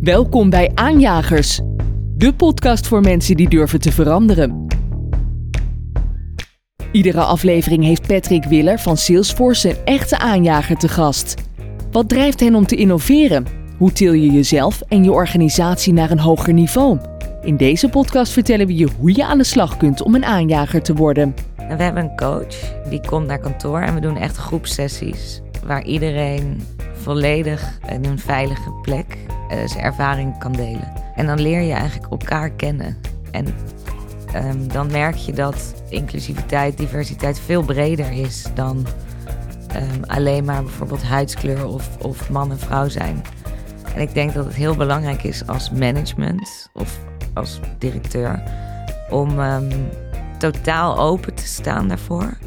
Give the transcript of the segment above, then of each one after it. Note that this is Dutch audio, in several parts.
Welkom bij Aanjagers, de podcast voor mensen die durven te veranderen. Iedere aflevering heeft Patrick Willer van Salesforce een echte aanjager te gast. Wat drijft hen om te innoveren? Hoe til je jezelf en je organisatie naar een hoger niveau? In deze podcast vertellen we je hoe je aan de slag kunt om een aanjager te worden. En we hebben een coach die komt naar kantoor en we doen echt groepsessies waar iedereen volledig in een veilige plek uh, zijn ervaring kan delen. En dan leer je eigenlijk elkaar kennen. En um, dan merk je dat inclusiviteit, diversiteit veel breder is dan um, alleen maar bijvoorbeeld huidskleur of, of man en vrouw zijn. En ik denk dat het heel belangrijk is als management of als directeur om um, totaal open te staan daarvoor.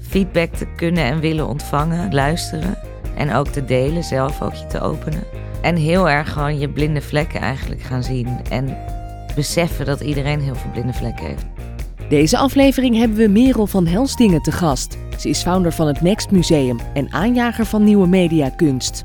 Feedback te kunnen en willen ontvangen, luisteren en ook te delen, zelf ook je te openen. En heel erg gewoon je blinde vlekken eigenlijk gaan zien en beseffen dat iedereen heel veel blinde vlekken heeft. Deze aflevering hebben we Merel van Helsdingen te gast. Ze is founder van het Next Museum en aanjager van nieuwe mediakunst.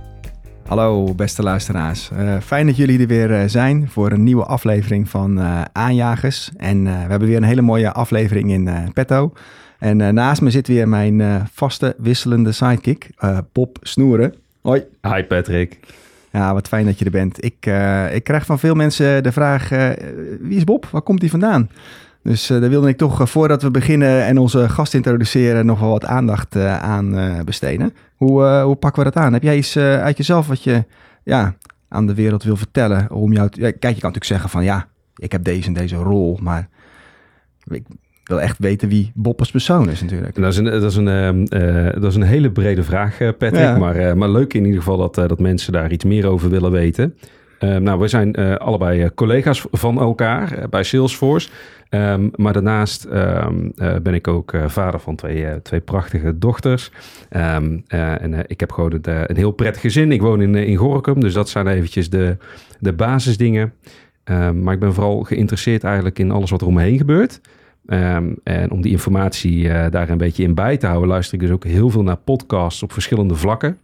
Hallo beste luisteraars. Uh, fijn dat jullie er weer uh, zijn voor een nieuwe aflevering van uh, Aanjagers. En we hebben weer een hele mooie aflevering in petto. En naast me zit weer mijn vaste wisselende sidekick, Bob Snoeren. Hoi. Hi Patrick. Ja, wat fijn dat je er bent. Ik, ik krijg van veel mensen de vraag, wie is Bob? Waar komt hij vandaan? Dus daar wilde ik toch, voordat we beginnen en onze gast introduceren, nog wel wat aandacht aan besteden. Hoe, hoe pakken we dat aan? Heb jij iets uit jezelf wat je ja, aan de wereld wil vertellen? Om jou te, ja, kijk, je kan natuurlijk zeggen van ja, ik heb deze en deze rol, maar ik wil echt weten wie Bob als persoon is natuurlijk. Dat is een, dat is een, uh, dat is een hele brede vraag, Patrick. Ja. Maar, maar leuk in ieder geval dat, dat mensen daar iets meer over willen weten. nou, we zijn allebei collega's van elkaar bij Salesforce. Um, maar daarnaast um, ben ik ook vader van twee, twee prachtige dochters. Um, en ik heb gewoon een, een, heel prettig gezin. Ik woon in, in Gorkum, dus dat zijn eventjes de, de basisdingen. maar ik ben vooral geïnteresseerd eigenlijk in alles wat er om me gebeurt. en om die informatie daar een beetje in bij te houden, luister ik dus ook heel veel naar podcasts op verschillende vlakken.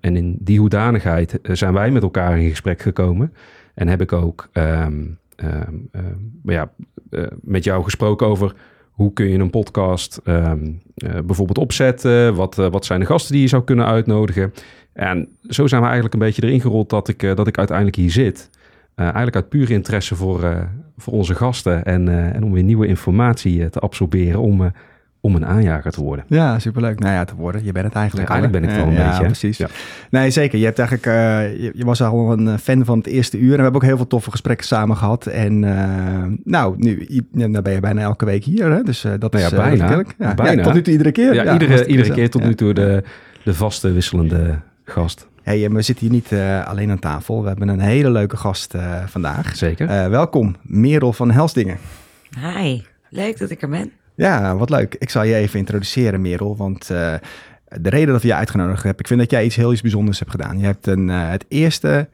en in die hoedanigheid zijn wij met elkaar in gesprek gekomen. En heb ik ook um, ja, uh, met jou gesproken over hoe kun je een podcast bijvoorbeeld opzetten? Wat, wat zijn de gasten die je zou kunnen uitnodigen? En zo zijn we eigenlijk een beetje erin gerold dat ik, dat ik uiteindelijk hier zit. eigenlijk uit pure interesse voor, voor onze gasten en, en om weer nieuwe informatie te absorberen om om een aanjager te worden. Ja, superleuk. Nou ja, te worden. Je bent het eigenlijk. Ja, eigenlijk ben ik wel een ja, beetje. precies. Ja. Nee, zeker. Je hebt eigenlijk, uh, je, je, was al een eh, fan van het eerste uur. En we hebben ook heel veel toffe gesprekken samen gehad. En uh, nou, nu ben je bijna elke week hier. Hè? Dus uh, dat nou ja, is bijna. Ja, bijna. tot nu toe iedere keer. Ja, iedere, iedere keer tot nu toe de, de vaste wisselende gast. Hey, we zitten hier niet uh, alleen aan tafel. We hebben een hele leuke gast uh, vandaag. Zeker. Uh, welkom, Merel van Helsdingen. Hi, leuk dat ik er ben. Ja, wat leuk. Ik zal je even introduceren, Merel. Want uh, de reden dat we je uitgenodigd hebben, ik vind dat jij iets heel iets bijzonders hebt gedaan. Je hebt een, uh, het eerste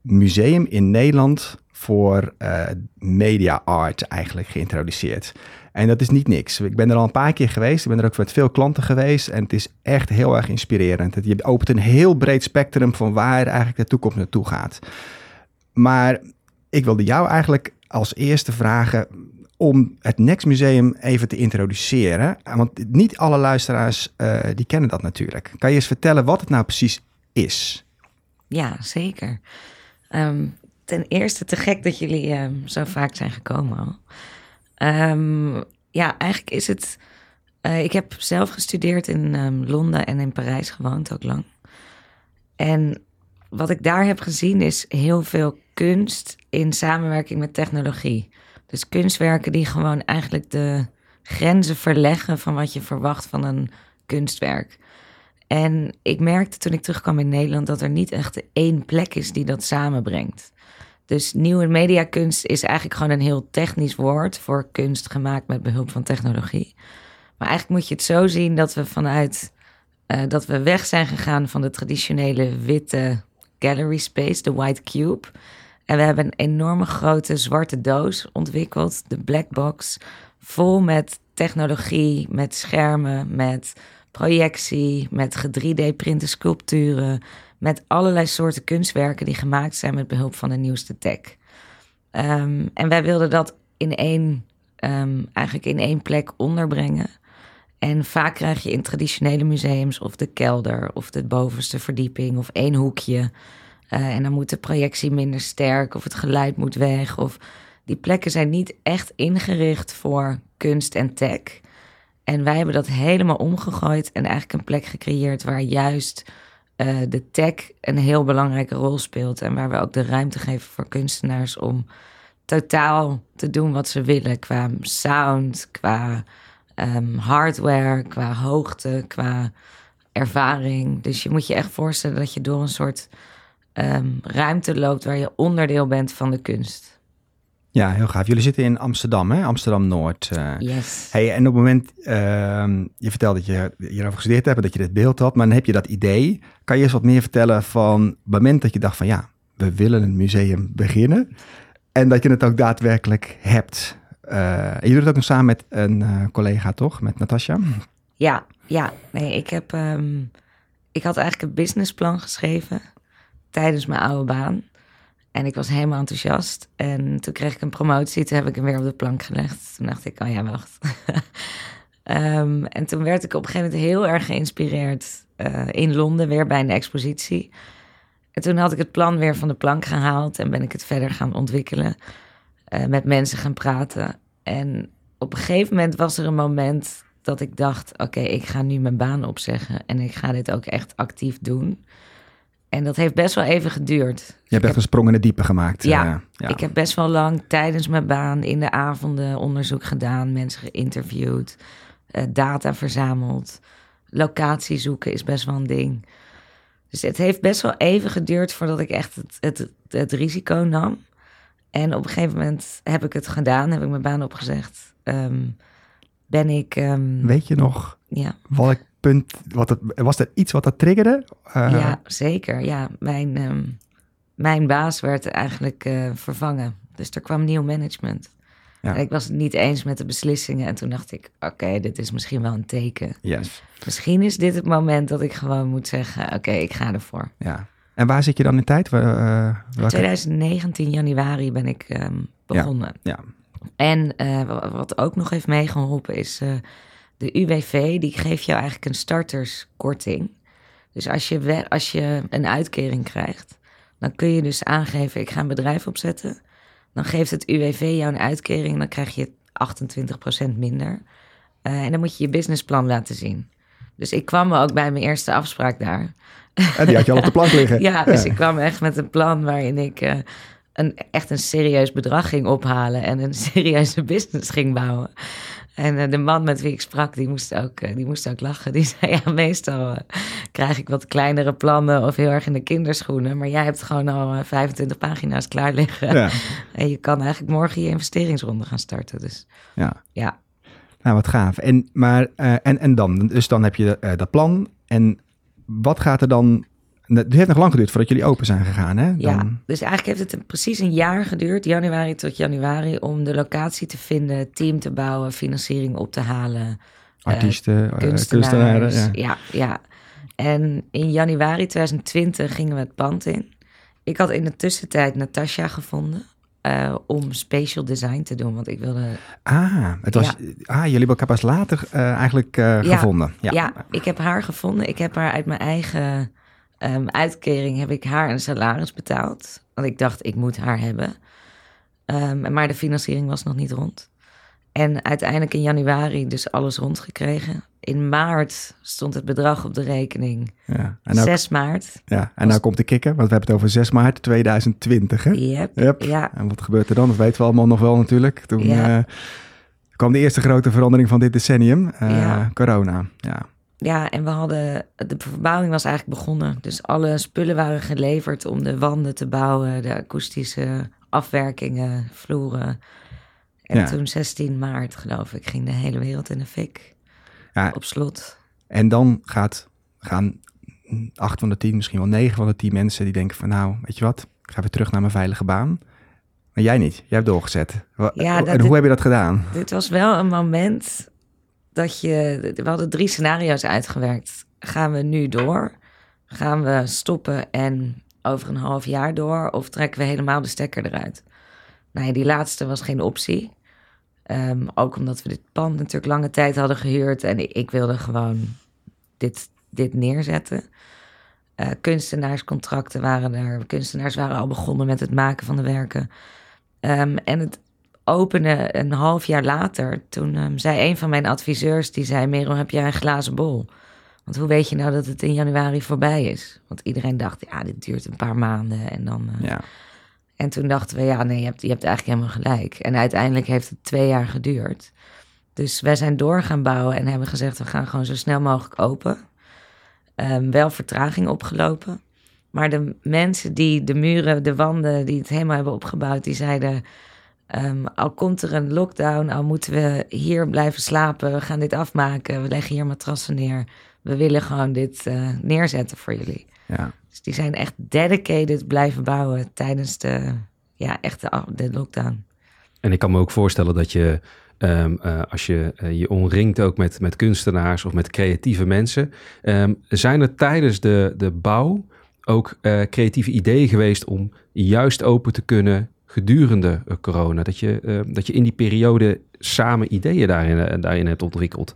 museum in Nederland voor uh, media art eigenlijk geïntroduceerd. En dat is niet niks. Ik ben er al een paar keer geweest. Ik ben er ook met veel klanten geweest. En het is echt heel erg inspirerend. Je opent een heel breed spectrum van waar eigenlijk de toekomst naartoe gaat. Maar ik wilde jou eigenlijk als eerste vragen om het Next Museum even te introduceren. Want niet alle luisteraars uh, die kennen dat natuurlijk. Kan je eens vertellen wat het nou precies is? Ja, zeker. Um, ten eerste te gek dat jullie um, zo vaak zijn gekomen al. Um, ja, eigenlijk is het... Uh, ik heb zelf gestudeerd in Londen en in Parijs gewoond, ook lang. En wat ik daar heb gezien is heel veel kunst in samenwerking met technologie. Dus kunstwerken die gewoon eigenlijk de grenzen verleggen van wat je verwacht van een kunstwerk. En ik merkte toen ik terugkwam in Nederland dat er niet echt één plek is die dat samenbrengt. Dus nieuwe mediakunst is eigenlijk gewoon een heel technisch woord voor kunst gemaakt met behulp van technologie. Maar eigenlijk moet je het zo zien dat we vanuit uh, dat we weg zijn gegaan van de traditionele witte gallery space, de white cube. En we hebben een enorme grote zwarte doos ontwikkeld, de black box, vol met technologie, met schermen, met projectie, met 3D-printen sculpturen, met allerlei soorten kunstwerken die gemaakt zijn met behulp van de nieuwste tech. Ehm, en wij wilden dat in één, ehm, eigenlijk in één plek onderbrengen. En vaak krijg je in traditionele museums of de kelder of de bovenste verdieping of één hoekje. Uh, en dan moet de projectie minder sterk of het geluid moet weg. Of die plekken zijn niet echt ingericht voor kunst en tech. En wij hebben dat helemaal omgegooid en eigenlijk een plek gecreëerd waar juist uh, de tech een heel belangrijke rol speelt. En waar we ook de ruimte geven voor kunstenaars om totaal te doen wat ze willen. Qua sound, qua um, hardware, qua hoogte, qua ervaring. Dus je moet je echt voorstellen dat je door een soort um, ruimte loopt waar je onderdeel bent van de kunst. Ja, heel gaaf. Jullie zitten in Amsterdam, hè? Amsterdam-Noord. Uh. Yes. Hey, en op het moment, uh, je vertelde dat je hierover gestudeerd hebt en dat je dit beeld had, maar dan heb je dat idee. Kan je eens wat meer vertellen van het moment dat je dacht van ja, we willen een museum beginnen en dat je het ook daadwerkelijk hebt? Uh, en je doet het ook nog samen met een uh, collega, toch? Met Natasja? Ja, ja. Nee, ik heb... Um, ik had eigenlijk een businessplan geschreven tijdens mijn oude baan. En ik was helemaal enthousiast. En toen kreeg ik een promotie. Toen heb ik hem weer op de plank gelegd. Toen dacht ik, oh ja, wacht. um, en toen werd ik op een gegeven moment heel erg geïnspireerd uh, in Londen, weer bij een expositie. En toen had ik het plan weer van de plank gehaald en ben ik het verder gaan ontwikkelen. Uh, met mensen gaan praten. En op een gegeven moment was er een moment dat ik dacht: oké, ik ga nu mijn baan opzeggen en ik ga dit ook echt actief doen. En dat heeft best wel even geduurd. Je hebt echt een sprong in het diepe gemaakt. Ja, uh, ja, ik heb best wel lang tijdens mijn baan in de avonden onderzoek gedaan, mensen geïnterviewd, uh, data verzameld. Locatie zoeken is best wel een ding. Dus het heeft best wel even geduurd voordat ik echt het, het, het risico nam. En op een gegeven moment heb ik het gedaan, heb ik mijn baan opgezegd. Um, ben ik. Um, Weet je nog ja. welk punt, wat het, was er iets wat dat triggerde? Uh, ja, zeker. Ja, mijn, um, mijn baas werd eigenlijk uh, vervangen. Dus er kwam nieuw management. Ja. En ik was het niet eens met de beslissingen. En toen dacht ik, oké, okay, dit is misschien wel een teken. Yes. Misschien is dit het moment dat ik gewoon moet zeggen, oké, okay, ik ga ervoor. Ja. En waar zit je dan in tijd? Uh, welke... 2019 januari ben ik um, begonnen. Ja. ja. En uh, wat ook nog heeft meegeholpen is uh, de UWV. Die geeft jou eigenlijk een starterskorting. Dus als je, als je een uitkering krijgt, dan kun je dus aangeven: ik ga een bedrijf opzetten. Dan geeft het UWV jou een uitkering en dan krijg je 28% minder. Uh, en dan moet je je businessplan laten zien. Dus ik kwam ook bij mijn eerste afspraak daar. En die had je al op de plank liggen. ja, dus ik kwam echt met een plan waarin ik uh, een, echt een serieus bedrag ging ophalen en een serieuze business ging bouwen. En uh, de man met wie ik sprak, die moest ook, uh, die moest ook lachen. Die zei, ja, meestal krijg ik wat kleinere plannen of heel erg in de kinderschoenen. Maar jij hebt gewoon al 25 pagina's klaar liggen. Ja. En je kan eigenlijk morgen je investeringsronde gaan starten. Dus ja. ja. Nou, wat gaaf. En, maar, en, en dan? Dus dan heb je dat plan en wat gaat er dan... Het heeft nog lang geduurd voordat jullie open zijn gegaan, hè? Dan... Ja, dus eigenlijk heeft het precies een jaar geduurd, januari tot januari, om de locatie te vinden, team te bouwen, financiering op te halen. Artiesten, uh, kunstenaren. Ja. ja, ja. En in januari 2020 gingen we het pand in. Ik had in de tussentijd Natasja gevonden. Uh, om special design te doen, want ik wilde... Ah, het was, ja. ah jullie hebben elkaar pas later uh, eigenlijk ja, gevonden. Ja. ja, ik heb haar gevonden. Ik heb haar uit mijn eigen um, uitkering, heb ik haar een salaris betaald. Want ik dacht, ik moet haar hebben. Um, maar de financiering was nog niet rond. En uiteindelijk in januari dus alles rondgekregen. In maart stond het bedrag op de rekening. Ja, en nou, 6 maart. Ja, en was... nou komt de kikker, want we hebben het over 6 maart 2020. Hè? Yep, yep. Ja. En wat gebeurt er dan? Dat weten we allemaal nog wel natuurlijk. Toen ja. uh, kwam de eerste grote verandering van dit decennium, uh, ja. corona. Ja. Ja, en we hadden, de verbouwing was eigenlijk begonnen. Dus alle spullen waren geleverd om de wanden te bouwen, de akoestische afwerkingen, vloeren. En ja. toen 16 maart, geloof ik, ging de hele wereld in de fik. Ja, op slot. En dan gaat, gaan acht van de tien, misschien wel negen van de tien mensen die denken van nou, weet je wat, ik ga weer terug naar mijn veilige baan. Maar jij niet, jij hebt doorgezet. Ja, en hoe dit, heb je dat gedaan? Dit was wel een moment dat je, we hadden drie scenario's uitgewerkt. Gaan we nu door? Gaan we stoppen en over een half jaar door of trekken we helemaal de stekker eruit? Nou die laatste was geen optie. Ehm, ook omdat we dit pand natuurlijk lange tijd hadden gehuurd en ik, wilde gewoon dit, dit neerzetten. Uh, kunstenaarscontracten waren er. Kunstenaars waren al begonnen met het maken van de werken. Um, en het openen een half jaar later, toen um, zei een van mijn adviseurs, die zei, Merel, heb jij een glazen bol? Want hoe weet je nou dat het in januari voorbij is? Want iedereen dacht, ja, dit duurt een paar maanden en dan... Uh, ja. En toen dachten we, ja, nee, je hebt, je hebt eigenlijk helemaal gelijk. En uiteindelijk heeft het twee jaar geduurd. Dus wij zijn door gaan bouwen en hebben gezegd, we gaan gewoon zo snel mogelijk open. Um, wel vertraging opgelopen. Maar de mensen die de muren, de wanden, die het helemaal hebben opgebouwd, die zeiden: um, Al komt er een lockdown, al moeten we hier blijven slapen, we gaan dit afmaken, we leggen hier matrassen neer. We willen gewoon dit uh, neerzetten voor jullie. Ja. Dus die zijn echt dedicated blijven bouwen tijdens de, ja, echt de, de lockdown. En ik kan me ook voorstellen dat je Um, uh, als je uh, je omringt ook met, met kunstenaars of met creatieve mensen. Um, zijn er tijdens de, de bouw ook creatieve ideeën geweest om juist open te kunnen gedurende corona? Dat je, ehm, dat je in die periode samen ideeën daarin, daarin hebt ontwikkeld?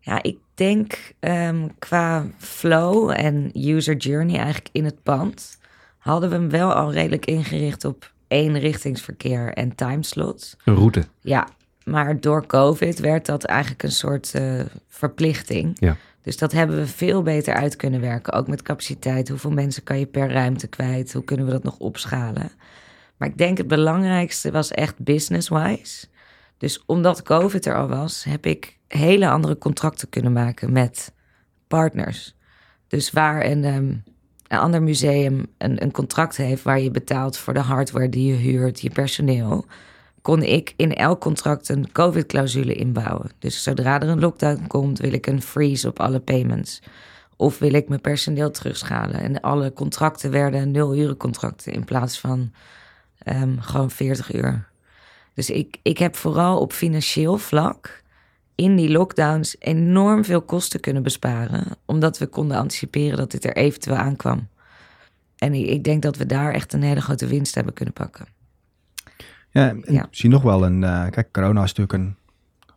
Ja, ik denk um, qua flow en user journey eigenlijk in het pand hadden we hem wel al redelijk ingericht op één richtingsverkeer en timeslots. Een route. Ja, maar door COVID werd dat eigenlijk een soort uh, verplichting. Ja. Dus dat hebben we veel beter uit kunnen werken. Ook met capaciteit. Hoeveel mensen kan je per ruimte kwijt? Hoe kunnen we dat nog opschalen? Maar ik denk het belangrijkste was echt business-wise. Dus omdat COVID er al was, heb ik hele andere contracten kunnen maken met partners. Dus waar een, um, een ander museum een, een contract heeft waar je betaalt voor de hardware die je huurt, je personeel kon ik in elk contract een COVID-clausule inbouwen. Dus zodra er een lockdown komt, wil ik een freeze op alle payments. Of wil ik mijn personeel terugschalen. En alle contracten werden nul uren contracten in plaats van um, gewoon 40 uur. Dus ik, ik heb vooral op financieel vlak in die lockdowns enorm veel kosten kunnen besparen. Omdat we konden anticiperen dat dit er eventueel aankwam. En ik, ik denk dat we daar echt een hele grote winst hebben kunnen pakken. Ja, en ja. zie nog wel een. Uh, kijk, corona is natuurlijk een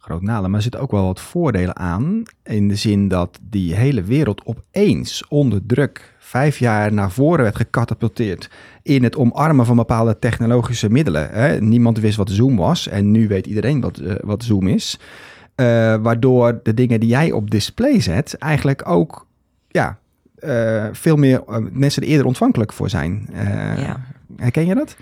groot nadeel, maar er zitten ook wel wat voordelen aan. In de zin dat die hele wereld opeens onder druk vijf jaar naar voren werd gecatapulteerd in het omarmen van bepaalde technologische middelen. Hè. Niemand wist wat Zoom was en nu weet iedereen wat, uh, wat Zoom is. Uh, waardoor de dingen die jij op display zet eigenlijk ook ja, veel meer mensen er eerder ontvankelijk voor zijn. ja. Herken je dat?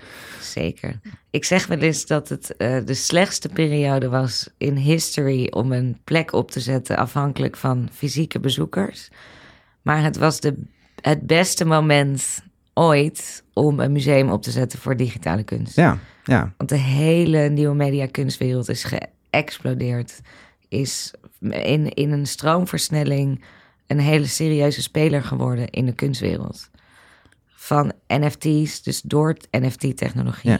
Zeker. Ik zeg wel eens dat het uh, de slechtste periode was in history om een plek op te zetten afhankelijk van fysieke bezoekers. Maar het was de, het beste moment ooit om een museum op te zetten voor digitale kunst. Ja, ja. Want de hele nieuwe mediakunstwereld is geëxplodeerd. Is in, in een stroomversnelling een hele serieuze speler geworden in de kunstwereld van NFT's, dus door NFT-technologie,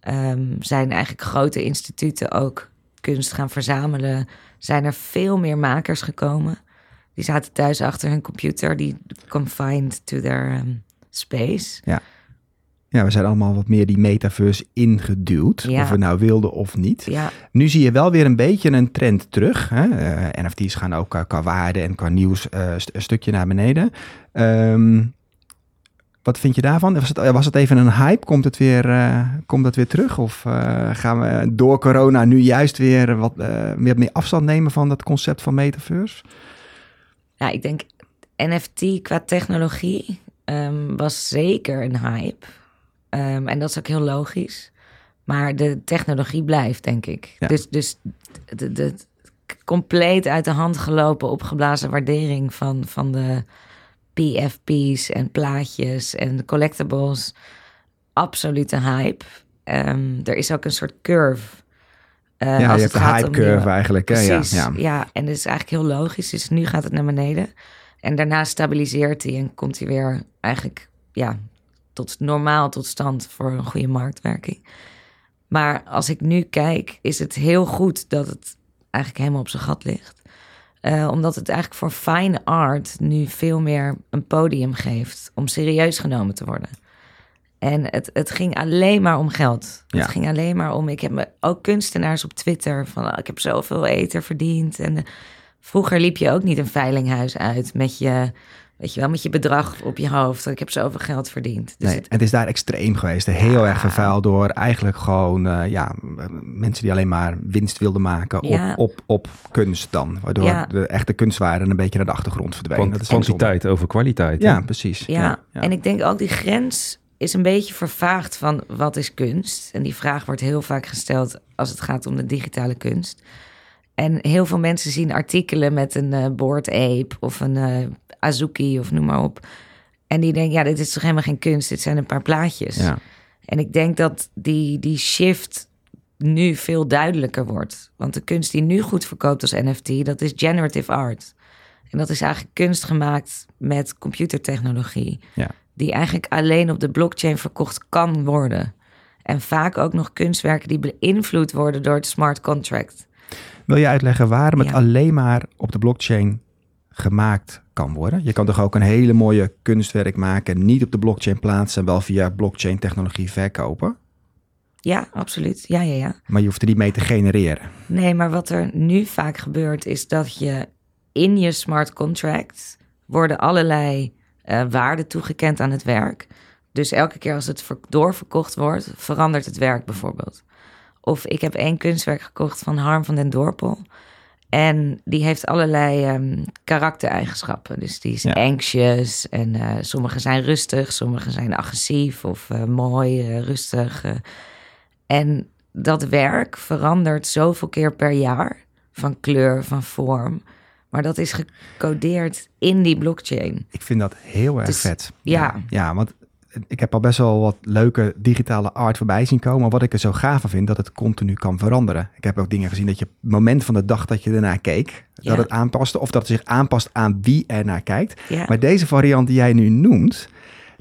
ja. um, zijn eigenlijk grote instituten ook kunst gaan verzamelen. Zijn er veel meer makers gekomen. Die zaten thuis achter hun computer, die confined to their um, space. Ja. Ja, we zijn allemaal wat meer die metaverse ingeduwd, ja. of we nou wilden of niet. Ja. Nu zie je wel weer een beetje een trend terug. Hè? Uh, NFT's gaan ook uh, qua waarde en qua nieuws uh, st een stukje naar beneden. Um, wat vind je daarvan? Was het, was het even een hype? Komt het weer, uh, komt het weer terug? Of uh, gaan we door corona nu juist weer wat uh, meer, meer afstand nemen van dat concept van metaverse? Ja, ik denk NFT qua technologie um, was zeker een hype. Um, en dat is ook heel logisch. Maar de technologie blijft, denk ik. Ja. Dus, dus de, de, compleet uit de hand gelopen opgeblazen waardering van, van de PFP's en plaatjes en collectibles. Absolute hype. Um, er is ook een soort curve. Uh, ja, je hebt een hype curve nieuwe... eigenlijk. Hè? Precies, ja, ja. ja, en dat is eigenlijk heel logisch. Dus nu gaat het naar beneden. En daarna stabiliseert hij en komt hij weer eigenlijk ja, tot normaal tot stand voor een goede marktwerking. Maar als ik nu kijk, is het heel goed dat het eigenlijk helemaal op zijn gat ligt. Uh, omdat het eigenlijk voor fine art nu veel meer een podium geeft om serieus genomen te worden. En het, het ging alleen maar om geld. Ja. Het ging alleen maar om. Ik heb me ook kunstenaars op Twitter van oh, ik heb zoveel eten verdiend. En uh, vroeger liep je ook niet een veilinghuis uit met je Weet je wel, met je bedrag op je hoofd. Ik heb zoveel geld verdiend. Dus nee, het... het... is daar extreem geweest. Heel ja. erg vervuild door eigenlijk gewoon uh, ja, mensen die alleen maar winst wilden maken op, ja. op, op kunst dan. Waardoor ja. de echte kunstwaarden een beetje naar de achtergrond verdwenen. Want kwantiteit over kwaliteit. Ja, precies. Ja. en ik denk ook die grens is een beetje vervaagd van wat is kunst. En die vraag wordt heel vaak gesteld als het gaat om de digitale kunst. En heel veel mensen zien artikelen met een uh, board ape of een uh, Azuki of noem maar op. En die denken, ja, dit is toch helemaal geen kunst, dit zijn een paar plaatjes. Ja. En ik denk dat die, die shift nu veel duidelijker wordt. Want de kunst die nu goed verkoopt als NFT, dat is generative art. En dat is eigenlijk kunst gemaakt met computertechnologie. Ja. Die eigenlijk alleen op de blockchain verkocht kan worden. En vaak ook nog kunstwerken die beïnvloed worden door het smart contract. Wil je uitleggen waarom het alleen maar op de blockchain gemaakt kan worden? Je kan toch ook een hele mooie kunstwerk maken, niet op de blockchain plaatsen en wel via blockchain technologie verkopen? Ja, absoluut. Ja, ja, ja. Maar je hoeft er niet mee te genereren. Nee, maar wat er nu vaak gebeurt is dat je in je smart contract worden allerlei uh, waarden toegekend aan het werk. Dus elke keer als het doorverkocht wordt, verandert het werk bijvoorbeeld. Of ik heb één kunstwerk gekocht van Harm van den Dorpel. En die heeft allerlei um, karaktereigenschappen. Dus die is ja. anxious en uh, sommige zijn rustig, sommige zijn agressief of uh, mooi, uh, rustig. En dat werk verandert zoveel keer per jaar van kleur, van vorm. Maar dat is gecodeerd in die blockchain. Ik vind dat heel erg Dus- vet. ja. ja, want ik heb al best wel wat leuke digitale art voorbij zien komen. Maar wat ik er zo gaaf van vind, dat het continu kan veranderen. Ik heb ook dingen gezien dat je op het moment van de dag dat je ernaar keek, Ja. dat het aanpaste. Of dat het zich aanpast aan wie er naar kijkt. Ja. Maar deze variant die jij nu noemt,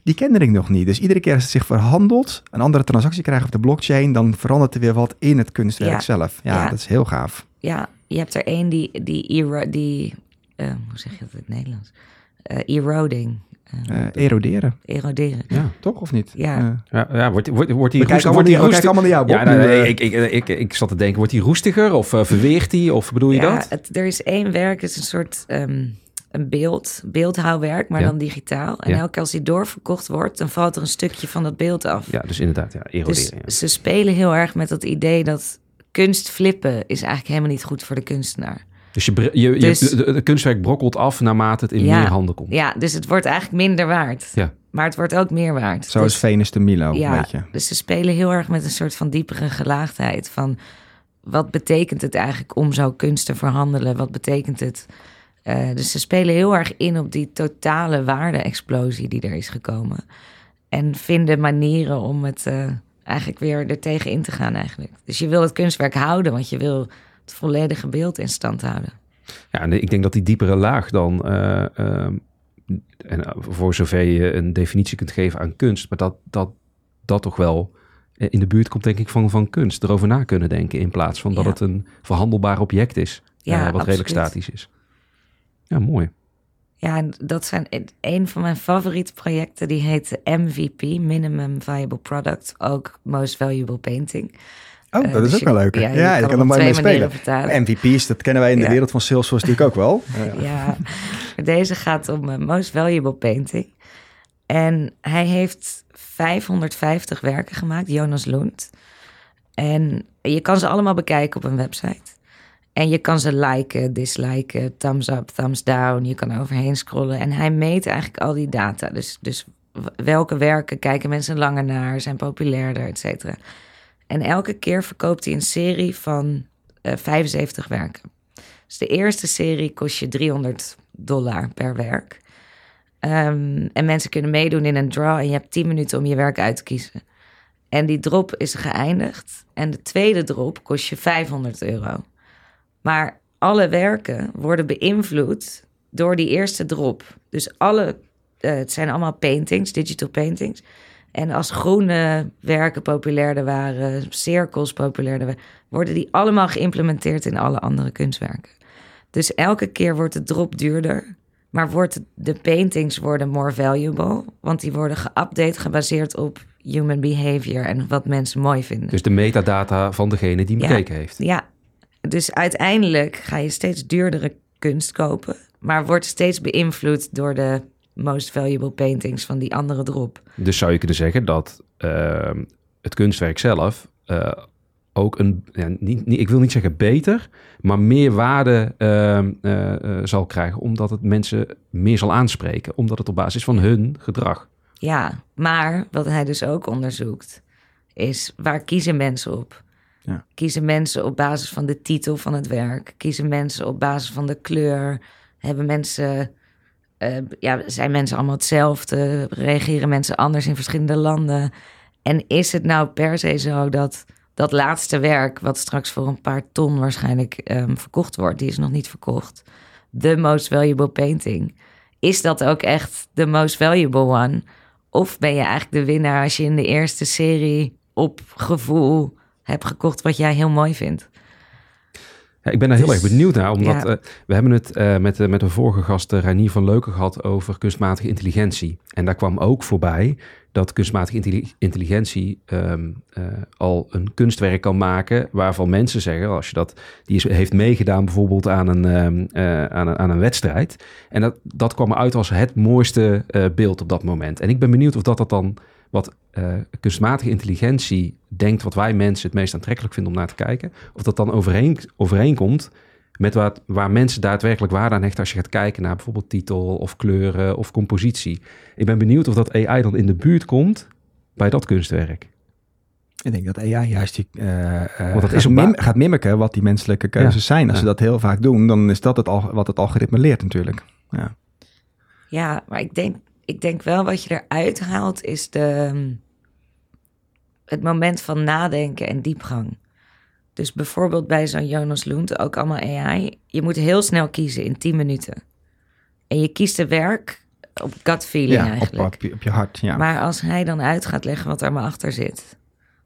die kende ik nog niet. Dus iedere keer als het zich verhandelt, een andere transactie krijgt op de blockchain, dan verandert er weer wat in het kunstwerk Ja. zelf. Ja, dat is heel gaaf. Ja, je hebt er één die, die, die eh, hoe zeg je dat in het Nederlands? Eh, eroding, eh, Eh, eroderen. eroderen. Ja, toch of niet? Ja. Eh, Ja, ja wordt, wordt, wordt die we kijken roestig- allemaal, wordt die naar- we kijken roestig- allemaal naar jou, Bob. Ja, nee, eh, ik, ik, ik, ik zat te denken, wordt die roestiger of verweert die? Of bedoel je ja, dat? Het, er is één werk, het is een soort ehm, een beeld, beeldhouwwerk, maar Ja. dan digitaal. En Ja. elke keer als die doorverkocht wordt, dan valt er een stukje van dat beeld af. Ja, dus inderdaad, ja, eroderen. dus ja. ze spelen heel erg met dat idee dat kunst flippen is eigenlijk helemaal niet goed voor de kunstenaar. Dus je, je, je, Dus- kunstwerk brokkelt af naarmate het in Ja. meer handen komt. Ja, dus het wordt eigenlijk minder waard. Ja. Maar het wordt ook meer waard. Zoals Dus- Venus de Milo, Ja, weet je. dus ze spelen heel erg met een soort van diepere gelaagdheid. Van wat betekent het eigenlijk om zo kunst te verhandelen? Wat betekent het? Eh, dus ze spelen heel erg in op die totale waarde-explosie die er is gekomen. En vinden manieren om het eh, eigenlijk weer er tegen in te gaan eigenlijk. Dus je wil het kunstwerk houden, want je wil het volledige beeld in stand houden. Ja, en ik denk dat die diepere laag dan, eh, ehm, en eh, voor zover je een definitie kunt geven aan kunst, maar dat dat, dat toch wel eh, in de buurt komt, denk ik, van, van kunst. Erover na kunnen denken in plaats van dat het een verhandelbaar object is, Ja, wat redelijk statisch is. Ja, mooi. Ja, en dat zijn een van mijn favoriete projecten. Die heet MVP, Minimum Viable Product. Ook Most Valuable Painting. Oh, Eh, dat is dus ook wel leuk. ja, Ja, je kan er maar mee spelen. vertalen. MVP's, dat kennen wij in de wereld van Salesforce natuurlijk ook wel. Ja. Deze gaat om eh, Most Valuable Painting. En hij heeft 550 werken gemaakt, Jonas Lund. En je kan ze allemaal bekijken op een website. En je kan ze liken, disliken, thumbs up, thumbs down. Je kan er overheen scrollen. En hij meet eigenlijk al die data. Dus, dus welke werken kijken mensen langer naar, zijn populairder, et cetera. En elke keer verkoopt hij een serie van eh 75 werken. Dus de eerste serie kost je 300 dollar per werk. Ehm, en mensen kunnen meedoen in een draw en je hebt 10 minuten om je werk uit te kiezen. En die drop is geëindigd. En de tweede drop kost je 500 euro. Maar alle werken worden beïnvloed door die eerste drop. Dus alle, eh, het zijn allemaal paintings, digital paintings. En als groene werken populairder waren, cirkels populairder waren, worden die allemaal geïmplementeerd in alle andere kunstwerken. Dus elke keer wordt de drop duurder. Maar wordt de paintings worden more valuable. Want die worden geupdate gebaseerd op human behavior en wat mensen mooi vinden. Dus de metadata van degene die Ja. bekeken heeft. Ja, dus uiteindelijk ga je steeds duurdere kunst kopen. Maar wordt steeds beïnvloed door de most valuable paintings van die andere drop. Dus zou je kunnen zeggen dat ehm, het kunstwerk zelf eh, ook een, ja, niet, niet, ik wil niet zeggen beter, maar meer waarde ehm, eh, eh, zal krijgen, omdat het mensen meer zal aanspreken, omdat het op basis is van hun gedrag. Ja, maar wat hij dus ook onderzoekt, is waar kiezen mensen op? Ja. Kiezen mensen op basis van de titel van het werk? Kiezen mensen op basis van de kleur? Hebben mensen, eh, ja, zijn mensen allemaal hetzelfde? Reageren mensen anders in verschillende landen? En is het nou per se zo dat dat laatste werk, wat straks voor een paar ton waarschijnlijk ehm, verkocht wordt, die is nog niet verkocht, the most valuable painting, is dat ook echt de most valuable one? Of ben je eigenlijk de winnaar als je in de eerste serie op gevoel hebt gekocht wat jij heel mooi vindt? Ja, ik ben daar heel Dus, erg benieuwd naar, omdat ja. eh, we hebben het eh, met, de- met een vorige gast, Reinier van Leuken, gehad over kunstmatige intelligentie. En daar kwam ook voorbij dat kunstmatige intelli- intelligentie ehm, eh, al een kunstwerk kan maken waarvan mensen zeggen, als je dat, die is, heeft meegedaan bijvoorbeeld aan een, ehm, eh, aan een, aan een wedstrijd. En dat, dat kwam eruit als het mooiste eh, beeld op dat moment. En ik ben benieuwd of dat, dat dan wat eh, kunstmatige intelligentie denkt, wat wij mensen het meest aantrekkelijk vinden om naar te kijken, of dat dan overeen, overeenkomt met wat, waar mensen daadwerkelijk waarde aan hechten als je gaat kijken naar bijvoorbeeld titel of kleuren of compositie. Ik ben benieuwd of dat AI dan in de buurt komt bij dat kunstwerk. Ik denk dat AI juist die, eh, eh, Want dat gaat, is op mim- ba- gaat mimiken wat die menselijke keuzes Ja. zijn. Als Ja. ze dat heel vaak doen, dan is dat het al, wat het algoritme leert natuurlijk. Ja. Ja, maar ik denk, ik denk wel wat je eruit haalt is de, het moment van nadenken en diepgang. Dus bijvoorbeeld bij zo'n Jonas Loent, ook allemaal AI. Je moet heel snel kiezen in 10 minuten. En je kiest een werk op gut feeling Ja, eigenlijk. op, je- op je hart. Ja. Maar als hij dan uit gaat leggen wat er maar achter zit,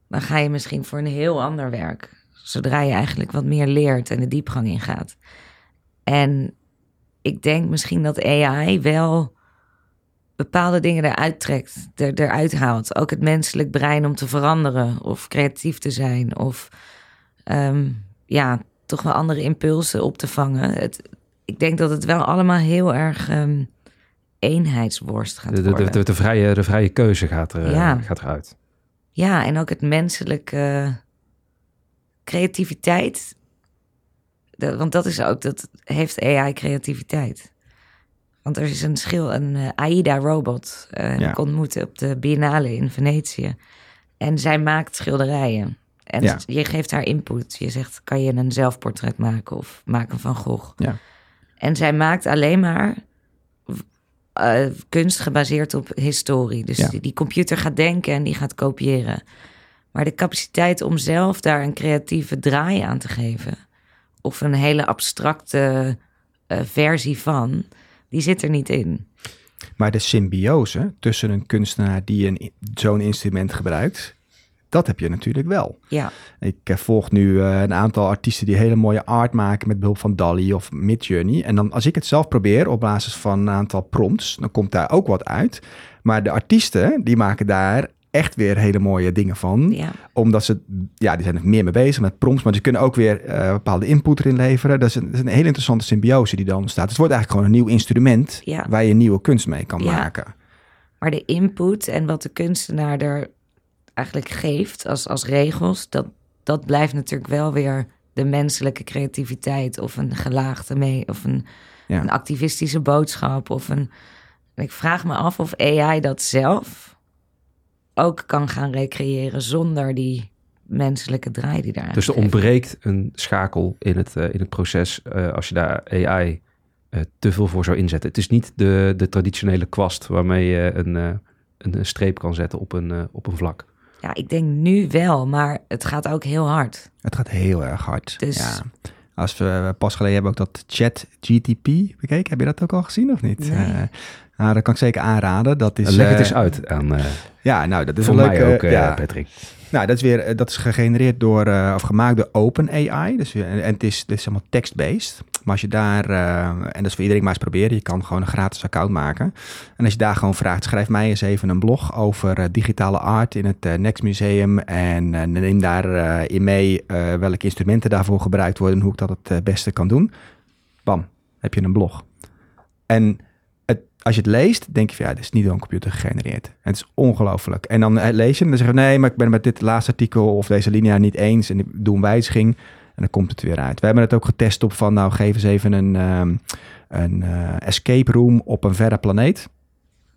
dan ga je misschien voor een heel ander werk. Zodra je eigenlijk wat meer leert en de diepgang ingaat. En ik denk misschien dat AI wel bepaalde dingen eruit trekt, er, eruit haalt. Ook het menselijk brein om te veranderen of creatief te zijn of ehm, ja, toch wel andere impulsen op te vangen. Het, ik denk dat het wel allemaal heel erg ehm, eenheidsworst gaat De, de, worden. de, de, de vrije, de vrije keuze gaat, er, eh, Ja. gaat eruit. Ja, en ook het menselijke creativiteit. Dat- want dat is ook, dat heeft AI creativiteit. Want er is een schil, een eh, AIDA-robot. eh Ja. Ik ontmoette op de Biennale in Venetië. En zij maakt schilderijen. En Ja. je geeft haar input. Je zegt, kan je een zelfportret maken of maak een Van Gogh? Ja. En zij maakt alleen maar eh, kunst gebaseerd op historie. Dus Ja. die, die computer gaat denken en die gaat kopiëren. Maar de capaciteit om zelf daar een creatieve draai aan te geven... of een hele abstracte versie van, die zit er niet in. Maar de symbiose tussen een kunstenaar die een, zo'n instrument gebruikt, dat heb je natuurlijk wel. Ja, Ik eh, volg nu eh, een aantal artiesten die hele mooie art maken met behulp van DALI of Midjourney. En dan als ik het zelf probeer op basis van een aantal prompts, dan komt daar ook wat uit. Maar de artiesten, die maken daar echt weer hele mooie dingen van. ja. Omdat ze, ja, die zijn er meer mee bezig met prompts, maar ze kunnen ook weer eh, bepaalde input erin leveren. Dat is, een, dat is een hele interessante symbiose die dan ontstaat. Dus het wordt eigenlijk gewoon een nieuw instrument Ja. waar je nieuwe kunst mee kan Ja. maken. Maar de input en wat de kunstenaar er eigenlijk geeft als, als regels, dat, dat blijft natuurlijk wel weer de menselijke creativiteit of een gelaagde mee of een, een activistische boodschap of een. en Ik vraag me af of AI dat zelf ook kan gaan recreëren zonder die menselijke draai die daar. Dus er ontbreekt een schakel in het, eh, in het proces eh, als je daar AI eh, te veel voor zou inzetten. Het is niet de, de traditionele kwast waarmee je een, eh, een, streep kan zetten op een, op een vlak. Ja, ik denk nu wel, maar het gaat ook heel hard. Het gaat heel erg hard. Dus- Ja. Als we pas geleden hebben ook dat chat GTP bekeken. Heb je dat ook al gezien of niet? Nee. Eh, nou, dat kan ik zeker aanraden. Dat is, Leg het eh, eens uit aan, eh, Ja, nou, dat is voor een mij leuke... ook, ja, Patrick. Nou, dat is weer eh, dat is gegenereerd door uh, of gemaakt door OpenAI. Dus en het is, het is allemaal text-based. Maar als je daar, uh, en dat is voor iedereen maar eens proberen, je kan gewoon een gratis account maken. En als je daar gewoon vraagt, schrijf mij eens even een blog over digitale art in het Next Museum. En neem daar in mee welke instrumenten daarvoor gebruikt worden en hoe ik dat het beste kan doen. Bam, heb je een blog. En als je het leest, denk je van ja, dit is niet door een computer gegenereerd. het is ongelooflijk. En dan eh, lees je en dan zeg je nee, maar ik ben met dit laatste artikel of deze linia niet eens en ik doe een wijziging en dan komt het weer uit. We hebben het ook getest op van nou geef eens even een, um, een uh, escape room op een verre planeet.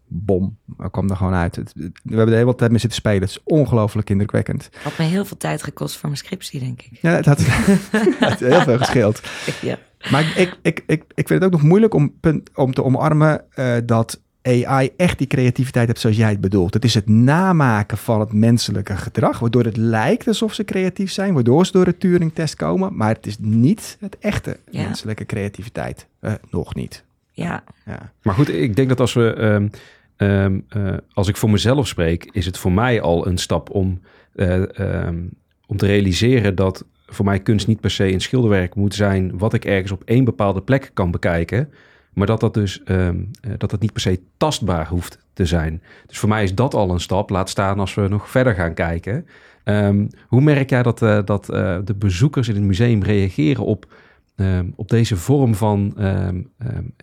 Bom, er kwam er gewoon uit. we hebben de hele tijd mee zitten spelen. Het is ongelooflijk indrukwekkend. Had me heel veel tijd gekost voor mijn scriptie, denk ik. Ja, het had, het had heel veel gescheeld. ja. Maar ik, ik, ik, ik vind het ook nog moeilijk om, om te omarmen uh, dat AI echt die creativiteit heeft zoals jij het bedoelt. Het is het namaken van het menselijke gedrag, waardoor het lijkt alsof ze creatief zijn, waardoor ze door de Turing-test komen, maar het is niet het echte menselijke creativiteit. Uh, nog niet. Ja. ja. Maar goed, ik denk dat als we, um, um, uh, als ik voor mezelf spreek, is het voor mij al een stap om, uh, um, om te realiseren dat voor mij kunst niet per se een schilderwerk moet zijn wat ik ergens op één bepaalde plek kan bekijken. Maar dat dat dus um, dat het niet per se tastbaar hoeft te zijn. Dus voor mij is dat al een stap. Laat staan als we nog verder gaan kijken. Um, hoe merk jij dat, uh, dat uh, de bezoekers in het museum reageren op, um, op deze vorm van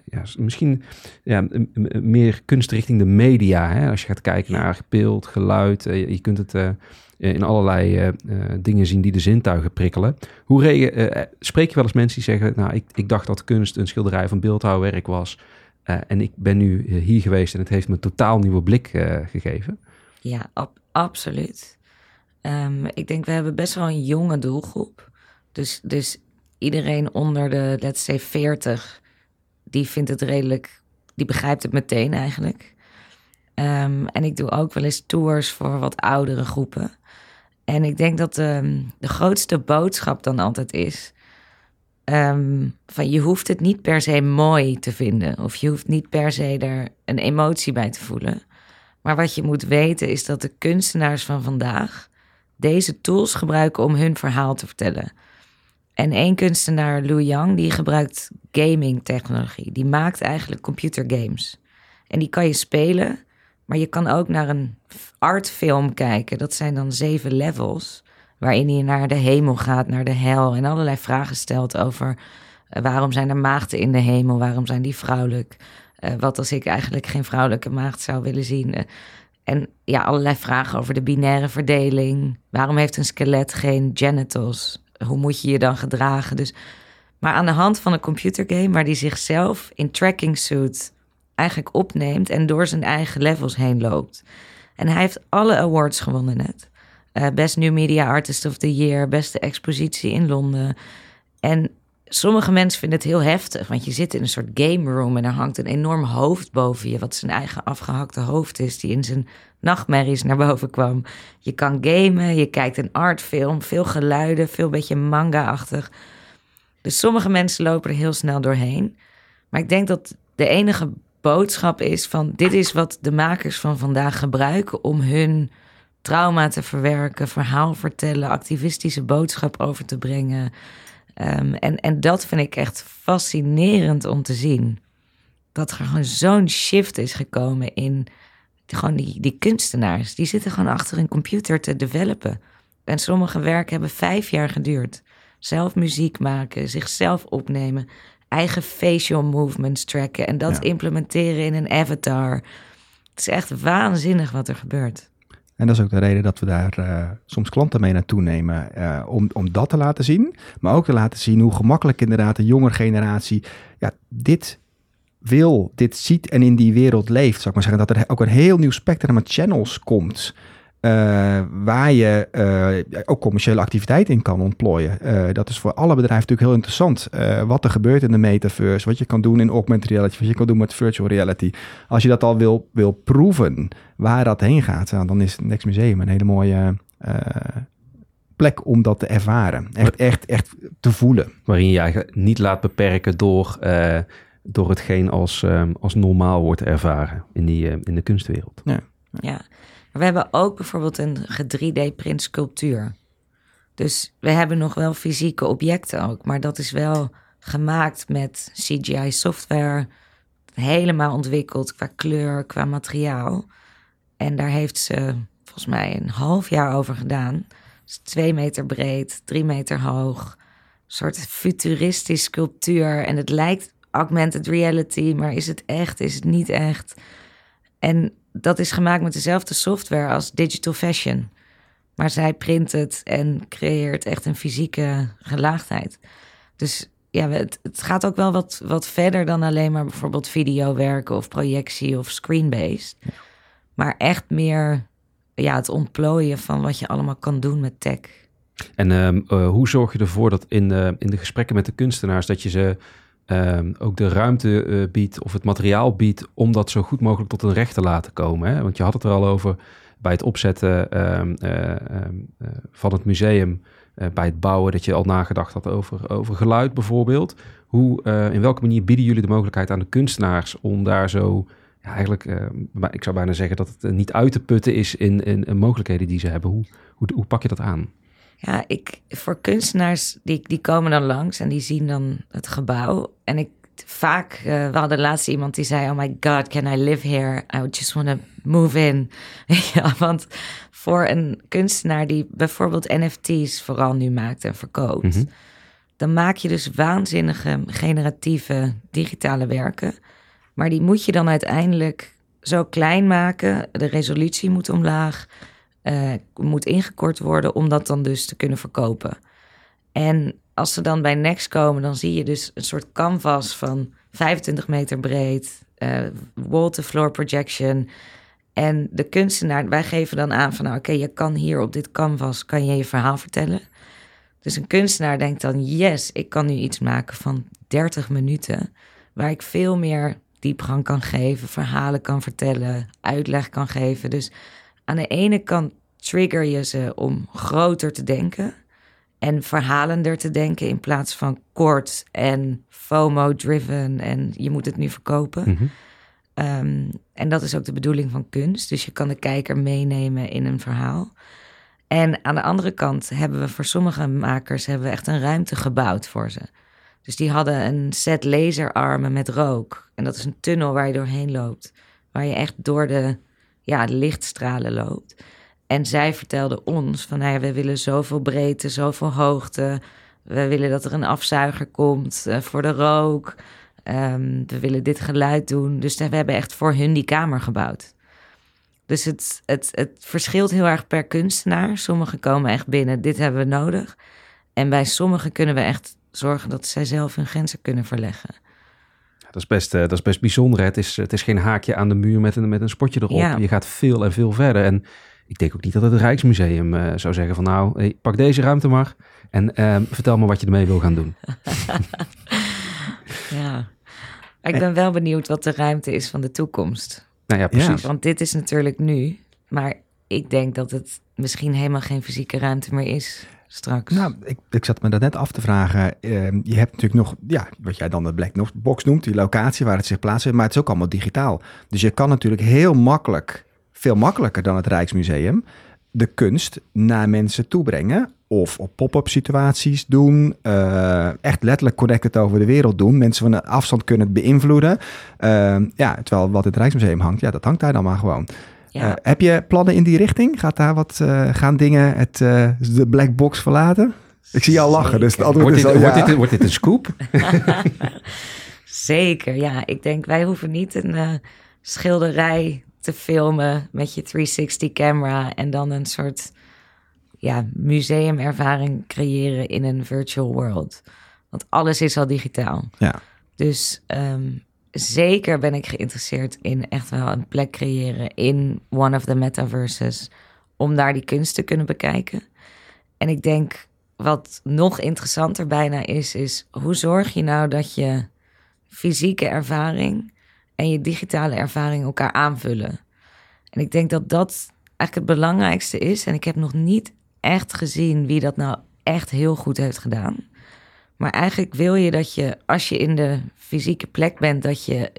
ja, misschien ja, meer kunst richting de media? Hè? Als je gaat kijken naar beeld, geluid, uh, je kunt het eh, in allerlei eh, eh, dingen zien die de zintuigen prikkelen. Hoe spreek je wel eens mensen die zeggen, nou, ik, ik dacht dat kunst een schilderij van beeldhouwwerk was. en ik ben nu hier geweest en het heeft me een totaal nieuwe blik gegeven. Ja, absoluut. Ik denk, we hebben best wel een jonge doelgroep. Dus, dus iedereen onder de, let's say, 40, die vindt het redelijk, die begrijpt het meteen eigenlijk. Um, en ik doe ook wel eens tours voor wat oudere groepen. En ik denk dat um, de grootste boodschap dan altijd is: um, van je hoeft het niet per se mooi te vinden, of je hoeft niet per se er een emotie bij te voelen. Maar wat je moet weten is dat de kunstenaars van vandaag deze tools gebruiken om hun verhaal te vertellen. En één kunstenaar, Lou Yang, die gebruikt gaming technologie. Die maakt eigenlijk computergames. En die kan je spelen maar je kan ook naar een artfilm kijken. Dat zijn dan zeven levels. Waarin je naar de hemel gaat, naar de hel. En allerlei vragen stelt over uh, waarom zijn er maagden in de hemel? Waarom zijn die vrouwelijk? Uh, wat als ik eigenlijk geen vrouwelijke maagd zou willen zien? Uh, en ja, allerlei vragen over de binaire verdeling. Waarom heeft een skelet geen genitals? Hoe moet je je dan gedragen? Dus, maar aan de hand van een computergame waar die zichzelf in tracking suit eigenlijk opneemt en door zijn eigen levels heen loopt. En hij heeft alle awards gewonnen net. Uh, Best New Media Artist of the Year, beste expositie in Londen. En sommige mensen vinden het heel heftig, want je zit in een soort game room en er hangt een enorm hoofd boven je, wat zijn eigen afgehakte hoofd is, die in zijn nachtmerries naar boven kwam. Je kan gamen, je kijkt een artfilm, veel geluiden, veel beetje manga-achtig. Dus sommige mensen lopen er heel snel doorheen. Maar ik denk dat de enige boodschap is van dit is wat de makers van vandaag gebruiken om hun trauma te verwerken, verhaal vertellen, activistische boodschap over te brengen. Um, en, en dat vind ik echt fascinerend om te zien. Dat er gewoon zo'n shift is gekomen in gewoon die, die kunstenaars. Die zitten gewoon achter een computer te developen. En sommige werken hebben vijf jaar geduurd. Zelf muziek maken, zichzelf opnemen, eigen facial movements tracken en dat implementeren in een avatar. Het is echt waanzinnig wat er gebeurt. En dat is ook de reden dat we daar uh, soms klanten mee naartoe nemen. Uh, om, om dat te laten zien. Maar ook te laten zien hoe gemakkelijk inderdaad de jongere generatie ja, dit wil, dit ziet en in die wereld leeft. Zou ik maar zeggen dat er ook een heel nieuw spectrum aan channels komt. Uh, waar je uh, ook commerciële activiteit in kan ontplooien. Uh, dat is voor alle bedrijven natuurlijk heel interessant. wat er gebeurt in de metaverse, wat je kan doen in augmented reality, wat je kan doen met virtual reality. Als je dat al wil, wil proeven waar dat heen gaat, dan is het Next Museum een hele mooie plek om dat te ervaren. Echt, echt, echt te voelen. Waarin je eigenlijk niet laat beperken door, door hetgeen als, als normaal wordt ervaren in, die, in de kunstwereld. Ja. ja. Maar we hebben ook bijvoorbeeld een 3D-print sculptuur. Dus we hebben nog wel fysieke objecten ook, maar dat is wel gemaakt met CGI-software, helemaal ontwikkeld qua kleur, qua materiaal. En daar heeft ze volgens mij een half jaar over gedaan. Dus twee meter breed, drie meter hoog. Een soort futuristisch sculptuur. En het lijkt augmented reality, maar is het echt? Is het niet echt? En dat is gemaakt met dezelfde software als digital fashion. Maar zij print het en creëert echt een fysieke gelaagdheid. Dus ja, het, het gaat ook wel wat, wat verder dan alleen maar bijvoorbeeld video werken of projectie of screen-based. Maar echt meer ja, het ontplooien van wat je allemaal kan doen met tech. En ehm, eh, hoe zorg je ervoor dat in, uh, in de gesprekken met de kunstenaars dat je ze ehm, ook de ruimte uh, biedt of het materiaal biedt om dat zo goed mogelijk tot een recht te laten komen? Hè? Want je had het er al over bij het opzetten ehm, van het museum, bij het bouwen, dat je al nagedacht had over, over geluid bijvoorbeeld. Hoe, in welke manier bieden jullie de mogelijkheid aan de kunstenaars om daar zo ja, eigenlijk, ik zou bijna zeggen dat het eh, niet uit te putten is in, in, in, mogelijkheden die ze hebben. Hoe, hoe, hoe pak je dat aan? Ja, ik, voor kunstenaars, die, die komen dan langs en die zien dan het gebouw. En ik vaak, uh, we hadden laatst iemand die zei, oh my god, can I live here? I just want to move in. ja, want voor een kunstenaar die bijvoorbeeld NFT's vooral nu maakt en verkoopt... Mm -hmm. dan maak je dus waanzinnige generatieve digitale werken... Maar die moet je dan uiteindelijk zo klein maken. De resolutie moet omlaag, uh, moet ingekort worden om dat dan dus te kunnen verkopen. En als ze dan bij Next komen, dan zie je dus een soort canvas van 25 meter breed, uh, wall-to-floor projection. En de kunstenaar, wij geven dan aan van, nou, oké, je kan hier op dit canvas, kan je je verhaal vertellen. Dus een kunstenaar denkt dan, yes, ik kan nu iets maken van 30 minuten, waar ik veel meer diepgang kan geven, verhalen kan vertellen, uitleg kan geven. Dus aan de ene kant trigger je ze om groter te denken en verhalender te denken in plaats van kort en FOMO-driven en je moet het nu verkopen. Mhm. Um, en dat is ook de bedoeling van kunst. Dus je kan de kijker meenemen in een verhaal. En aan de andere kant hebben we voor sommige makers hebben we echt een ruimte gebouwd voor ze. Dus die hadden een set laserarmen met rook. En dat is een tunnel waar je doorheen loopt. Waar je echt door de, ja, lichtstralen loopt. En zij vertelden ons van, nou we willen zoveel breedte, zoveel hoogte. We willen dat er een afzuiger komt uh, voor de rook. Um, we willen dit geluid doen. Dus we hebben echt voor hun die kamer gebouwd. Dus het, het, het verschilt heel erg per kunstenaar. Sommigen komen echt binnen, dit hebben we nodig. En bij sommigen kunnen we echt zorgen dat zij zelf hun grenzen kunnen verleggen. Dat is best, uh, dat is best bijzonder. Het is, het is geen haakje aan de muur met een, met een spotje erop. Ja. Je gaat veel en veel verder. En ik denk ook niet dat het Rijksmuseum uh, zou zeggen van nou, hey, pak deze ruimte maar en uh, vertel me wat je ermee wil gaan doen. ja, ik ben wel benieuwd wat de ruimte is van de toekomst. Nou ja, precies. Ja, want dit is natuurlijk nu, maar ik denk dat het misschien helemaal geen fysieke ruimte meer is straks. Nou, ik, ik zat me dat net af te vragen. Uh, je hebt natuurlijk nog, ja, wat jij dan de black box noemt, die locatie waar het zich plaatst, maar het is ook allemaal digitaal. Dus je kan natuurlijk heel makkelijk, veel makkelijker dan het Rijksmuseum, de kunst naar mensen toebrengen. Of op pop-up situaties doen. Uh, echt letterlijk connected over de wereld doen. Mensen van een afstand kunnen beïnvloeden. Uh, ja, terwijl wat het Rijksmuseum hangt, ja, dat hangt daar dan maar gewoon. Ja. Uh, heb je plannen in die richting? Gaat daar wat, uh, gaan dingen het, uh, de black box verlaten? Ik zie al lachen, dus het antwoord wordt is dit, al wordt, ja. dit, wordt dit een scoop? Zeker, ja. Ik denk, wij hoeven niet een schilderij te filmen met je 360 camera en dan een soort ja, museumervaring creëren in een virtual world. Want alles is al digitaal. Ja. Dus um, zeker ben ik geïnteresseerd in echt wel een plek creëren in one of the metaverses. Om daar die kunst te kunnen bekijken. En ik denk wat nog interessanter bijna is, is hoe zorg je nou dat je fysieke ervaring en je digitale ervaring elkaar aanvullen. En ik denk dat dat eigenlijk het belangrijkste is. En ik heb nog niet echt gezien wie dat nou echt heel goed heeft gedaan. Maar eigenlijk wil je dat je, als je in de fysieke plek bent, dat je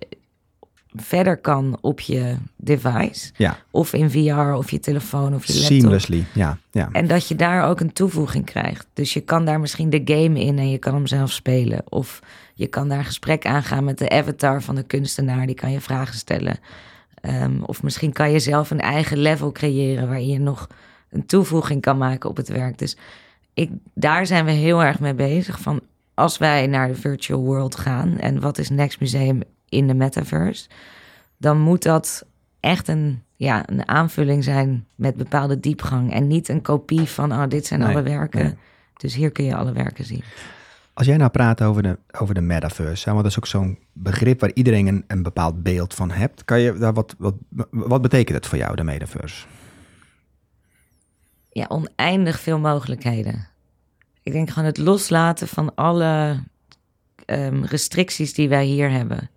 verder kan op je device. Ja. Of in VR of je telefoon of je laptop. Seamlessly, ja. ja. En dat je daar ook een toevoeging krijgt. Dus je kan daar misschien de game in en je kan hem zelf spelen. Of je kan daar gesprek aangaan met de avatar van de kunstenaar. Die kan je vragen stellen. Ehm, of misschien kan je zelf een eigen level creëren waarin je nog een toevoeging kan maken op het werk. Dus ik, daar zijn we heel erg mee bezig. Van als wij naar de virtual world gaan en wat is Next Museum in de metaverse, dan moet dat echt een, ja, een aanvulling zijn met bepaalde diepgang. En niet een kopie van, oh, dit zijn Nee, alle werken. nee. Dus hier kun je alle werken zien. Als jij nou praat over de, over de metaverse, want dat is ook zo'n begrip waar iedereen een, een bepaald beeld van hebt. Kan je daar wat, wat, wat betekent het voor jou, de metaverse? ja, oneindig veel mogelijkheden. Ik denk gewoon het loslaten van alle ehm, restricties die wij hier hebben.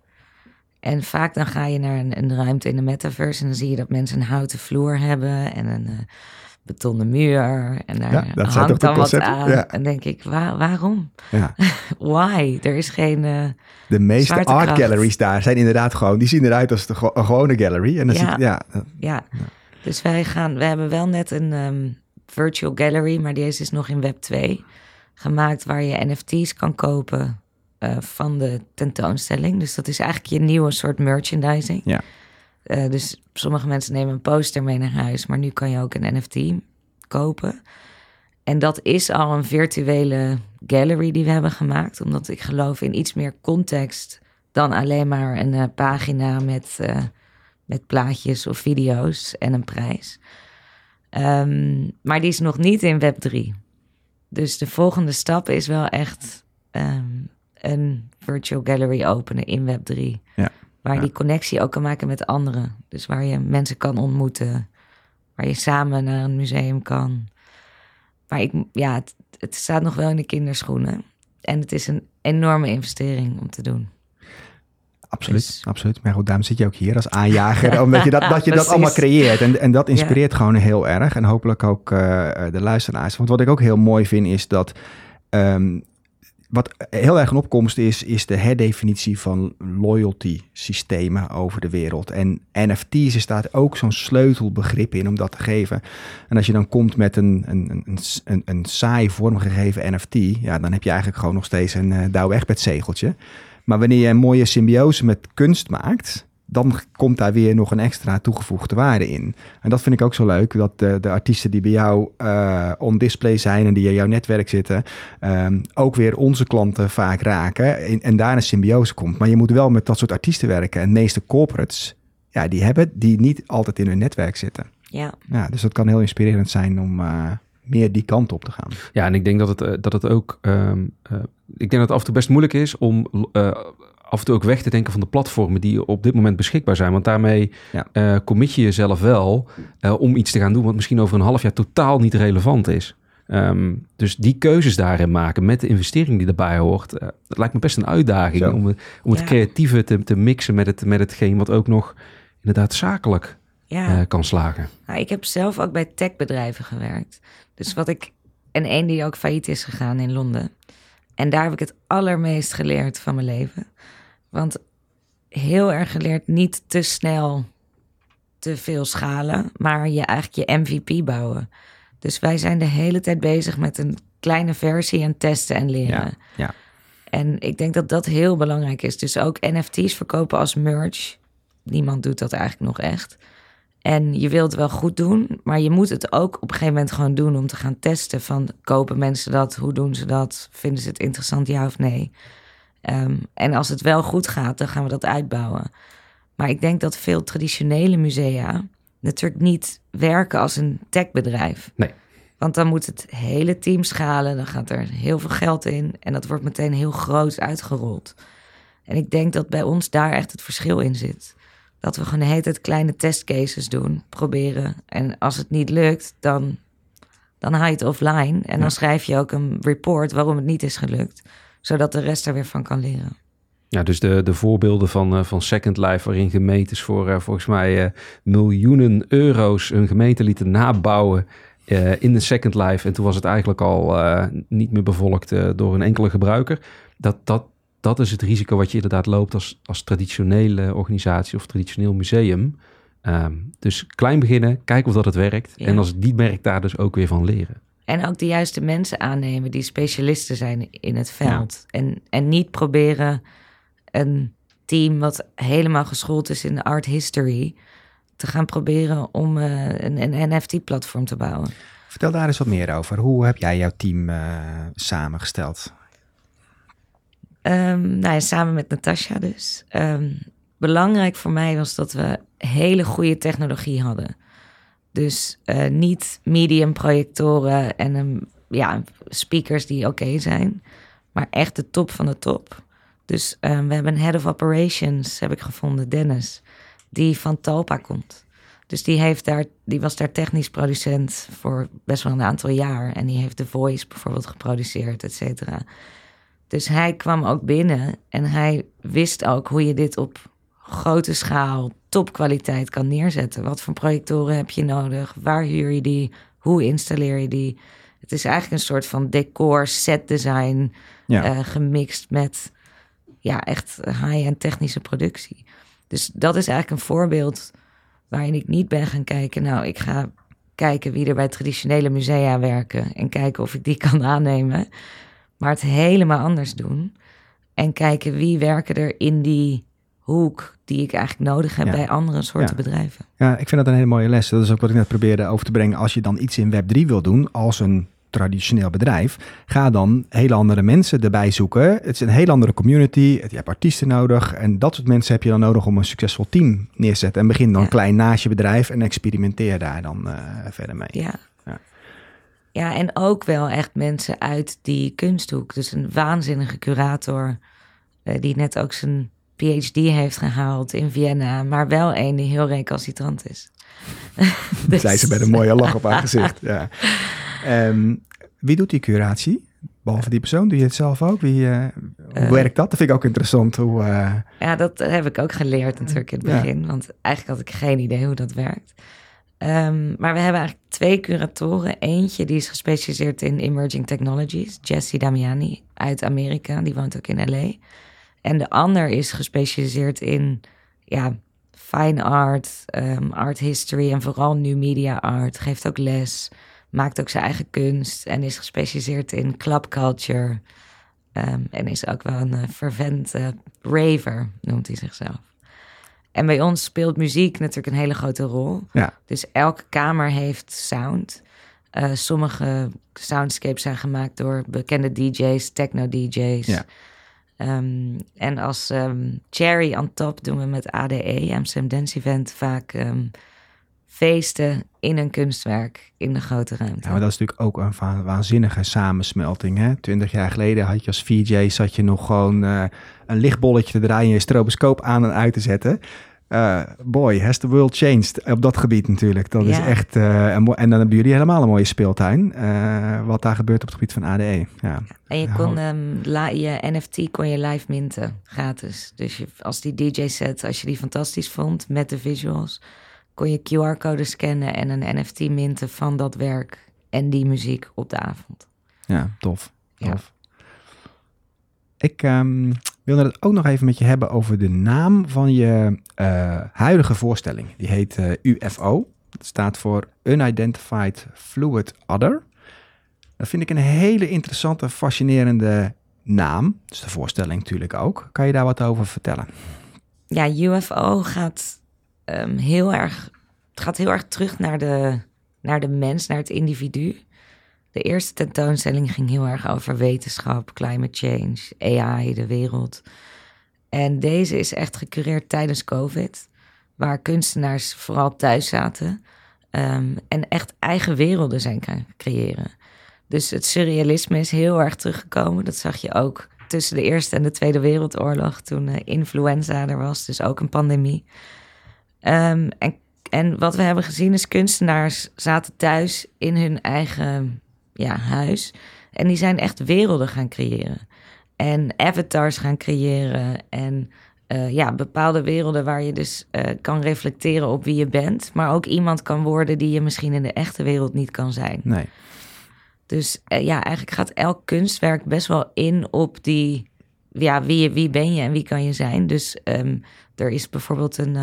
En vaak dan ga je naar een, een ruimte in de metaverse en dan zie je dat mensen een houten vloer hebben en een eh, betonnen muur. En daar Ja, dat zijn hangt dan wat aan. Ja. En denk ik, wa- waarom? Ja. Why? Er is geen... eh, De meeste art galleries daar zijn inderdaad gewoon, die zien eruit als de, een gewone gallery. En dan Ja. ja, Ja, dus wij gaan, we hebben wel net een ehm, virtual gallery, maar deze is nog in Web 2 gemaakt waar je NFT's kan kopen eh, van de tentoonstelling. Dus dat is eigenlijk je nieuwe soort merchandising. Ja. Eh, dus sommige mensen nemen een poster mee naar huis, maar nu kan je ook een NFT kopen. En dat is al een virtuele gallery die we hebben gemaakt, omdat ik geloof in iets meer context dan alleen maar een eh, pagina met, met plaatjes of video's en een prijs. Ehm, maar die is nog niet in Web 3. Dus de volgende stap is wel echt ehm, een virtual gallery openen in Web 3. Ja, Waar ja. die connectie ook kan maken met anderen. Dus waar je mensen kan ontmoeten. Waar je samen naar een museum kan. Maar ik, ja, het, het staat nog wel in de kinderschoenen. En het is een enorme investering om te doen. Absoluut. Dus- absoluut. Maar goed, daarom zit je ook hier als aanjager, omdat je dat, dat, je dat allemaal creëert. En, en dat inspireert gewoon heel erg. En hopelijk ook eh, de luisteraars. Want wat ik ook heel mooi vind, is dat... ehm, wat heel erg een opkomst is, is de herdefinitie van loyalty systemen over de wereld. En NFT's is daar ook zo'n sleutelbegrip in om dat te geven. En als je dan komt met een, een, een, een, een saai vormgegeven NFT, ja, dan heb je eigenlijk gewoon nog steeds een uh, Douwe zegeltje. Maar wanneer je een mooie symbiose met kunst maakt, dan komt daar weer nog een extra toegevoegde waarde in. En dat vind ik ook zo leuk, dat de, de artiesten die bij jou uh, on display zijn en die in jouw netwerk zitten, um, ook weer onze klanten vaak raken en, en daar een symbiose komt. Maar je moet wel met dat soort artiesten werken. En de meeste corporates, ja, die hebben die niet altijd in hun netwerk zitten. Ja. ja dus dat kan heel inspirerend zijn om uh, meer die kant op te gaan. Ja, en ik denk dat het, uh, dat het ook, um, ik denk dat het af en toe best moeilijk is om uh, af en toe ook weg te denken van de platformen die op dit moment beschikbaar zijn. Want daarmee ja. uh, commit je jezelf wel uh, om iets te gaan doen wat misschien over een half jaar totaal niet relevant is. Um, dus die keuzes daarin maken met de investering die erbij hoort, uh, dat lijkt me best een uitdaging Zo. om, om het ja. creatieve te, te, mixen met, het, met hetgeen wat ook nog inderdaad zakelijk ja. kan slagen. Nou, ik heb zelf ook bij techbedrijven gewerkt. Dus wat ik, en één die ook failliet is gegaan in Londen. En daar heb ik het allermeest geleerd van mijn leven. Want heel erg geleerd niet te snel te veel schalen, maar je eigenlijk je MVP bouwen. Dus wij zijn de hele tijd bezig met een kleine versie en testen en leren. Ja, ja. En ik denk dat dat heel belangrijk is. Dus ook NFT's verkopen als merch. Niemand doet dat eigenlijk nog echt. En je wilt het wel goed doen, maar je moet het ook op een gegeven moment gewoon doen om te gaan testen van kopen mensen dat, hoe doen ze dat, vinden ze het interessant ja of nee. Um, en als het wel goed gaat, dan gaan we dat uitbouwen. Maar ik denk dat veel traditionele musea natuurlijk niet werken als een techbedrijf. Nee. Want dan moet het hele team schalen, dan gaat er heel veel geld in en dat wordt meteen heel groot uitgerold. En ik denk dat bij ons daar echt het verschil in zit. Dat we gewoon de hele tijd kleine testcases doen, proberen. En als het niet lukt, dan, dan haal je het offline. En dan schrijf je ook een report waarom het niet is gelukt. Zodat de rest er weer van kan leren. Ja, dus de, de voorbeelden van, uh, van Second Life, waarin gemeentes voor uh, volgens mij uh, miljoenen euro's een gemeente lieten nabouwen in de Second Life. En toen was het eigenlijk al niet meer bevolkt door een enkele gebruiker. Dat, dat, dat is het risico wat je inderdaad loopt als, als traditionele organisatie of traditioneel museum. Ehm, dus klein beginnen, kijken of dat het werkt. Ja. En als het niet werkt, daar dus ook weer van leren. En ook de juiste mensen aannemen die specialisten zijn in het veld. En, en niet proberen een team wat helemaal geschoold is in art history te gaan proberen om eh, een, een NFT-platform te bouwen. Vertel daar eens wat meer over. Hoe heb jij jouw team eh, samengesteld? Ehm, nou samen met Natasja dus. Ehm, belangrijk voor mij was dat we hele goede technologie hadden. Dus eh, niet medium projectoren en een, ja, speakers die oké zijn, maar echt de top van de top. Dus ehm, we hebben een head of operations, heb ik gevonden, Dennis, die van Talpa komt. Dus die, heeft daar, die was daar technisch producent voor best wel een aantal jaar. En die heeft The Voice bijvoorbeeld geproduceerd, et cetera. Dus hij kwam ook binnen en hij wist ook hoe je dit op grote schaal, topkwaliteit kan neerzetten. Wat voor projectoren heb je nodig? Waar huur je die? Hoe installeer je die? Het is eigenlijk een soort van decor, set design Ja. eh, gemixt met ja, echt high-end technische productie. Dus dat is eigenlijk een voorbeeld waarin ik niet ben gaan kijken. Nou, ik ga kijken wie er bij traditionele musea werken en kijken of ik die kan aannemen. Maar het helemaal anders doen. En kijken wie werken er in die hoek die ik eigenlijk nodig heb Ja. bij andere soorten Ja. bedrijven. Ja, ik vind dat een hele mooie les. Dat is ook wat ik net probeerde over te brengen. Als je dan iets in Web3 wil doen als een traditioneel bedrijf, ga dan hele andere mensen erbij zoeken. Het is een hele andere community. Je hebt artiesten nodig. En dat soort mensen heb je dan nodig om een succesvol team neer te zetten. En begin dan Ja. klein naast je bedrijf en experimenteer daar dan eh, verder mee. Ja. Ja. en ook wel echt mensen uit die kunsthoek. Dus een waanzinnige curator eh, die net ook zijn PhD heeft gehaald in Vienna, maar wel een die heel recalcitrant is. Dus- Zei ze met een mooie lach op haar gezicht. Ja. Ehm, wie doet die curatie? Behalve die persoon, doe je het zelf ook? Wie, eh, hoe Eh. werkt dat? Dat vind ik ook interessant. Hoe, Ja, dat heb ik ook geleerd natuurlijk in het Ja. begin. Want eigenlijk had ik geen idee hoe dat werkt. Ehm, maar we hebben eigenlijk twee curatoren. Eentje die is gespecialiseerd in emerging technologies. Jessie Damiani uit Amerika. Die woont ook in LA. En de ander is gespecialiseerd in ja, fine art, ehm, art history en vooral new media art. Geeft ook les. Maakt ook zijn eigen kunst. En is gespecialiseerd in club culture. Ehm, en is ook wel een uh, fervent eh, raver, noemt hij zichzelf. En bij ons speelt muziek natuurlijk een hele grote rol. ja. Dus elke kamer heeft sound. Eh, sommige soundscapes zijn gemaakt door bekende DJ's, techno-DJ's. Ja. Ehm, en als ehm, cherry on top doen we met ADE, Amsterdam Dance Event, vaak ehm, feesten in een kunstwerk in de grote ruimte. Ja, maar dat is natuurlijk ook een waanzinnige samensmelting. Hè? Twintig jaar geleden had je als VJ zat je nog gewoon eh, een lichtbolletje te draaien en je stroboscoop aan en uit te zetten. Eh, boy, has the world changed op dat gebied natuurlijk. Dat is echt mooi. En dan hebben jullie helemaal een mooie speeltuin. wat daar gebeurt op het gebied van ADE. Ja, En je kon ehm, la- je NFT kon je live minten, gratis. Dus je, als die DJ set, als je die fantastisch vond met de visuals, kon je QR-code scannen en een NFT minten van dat werk en die muziek op de avond. ja tof. Ja. tof. Ik ehm, wilde het ook nog even met je hebben over de naam van je eh, huidige voorstelling. Die heet eh, UFO. Dat staat voor Unidentified Fluid Other. Dat vind ik een hele interessante, fascinerende naam. Dus de voorstelling natuurlijk ook. Kan je daar wat over vertellen? Ja, UFO gaat ehm, heel erg, het gaat heel erg terug naar de, naar de mens, naar het individu. De eerste tentoonstelling ging heel erg over wetenschap, climate change, AI, de wereld. En deze is echt gecureerd tijdens COVID, waar kunstenaars vooral thuis zaten ehm, en echt eigen werelden zijn gaan creëren. Dus het surrealisme is heel erg teruggekomen. Dat zag je ook tussen de Eerste en de Tweede Wereldoorlog, toen eh, influenza er was, dus ook een pandemie. Ehm, en, en wat we hebben gezien is kunstenaars zaten thuis in hun eigen ja, huis. En die zijn echt werelden gaan creëren. En avatars gaan creëren. En eh, ja, bepaalde werelden waar je dus eh, kan reflecteren op wie je bent. Maar ook iemand kan worden die je misschien in de echte wereld niet kan zijn. Nee. Dus eh, ja, eigenlijk gaat elk kunstwerk best wel in op die ja, wie, wie ben je en wie kan je zijn? Dus ehm, er is bijvoorbeeld een,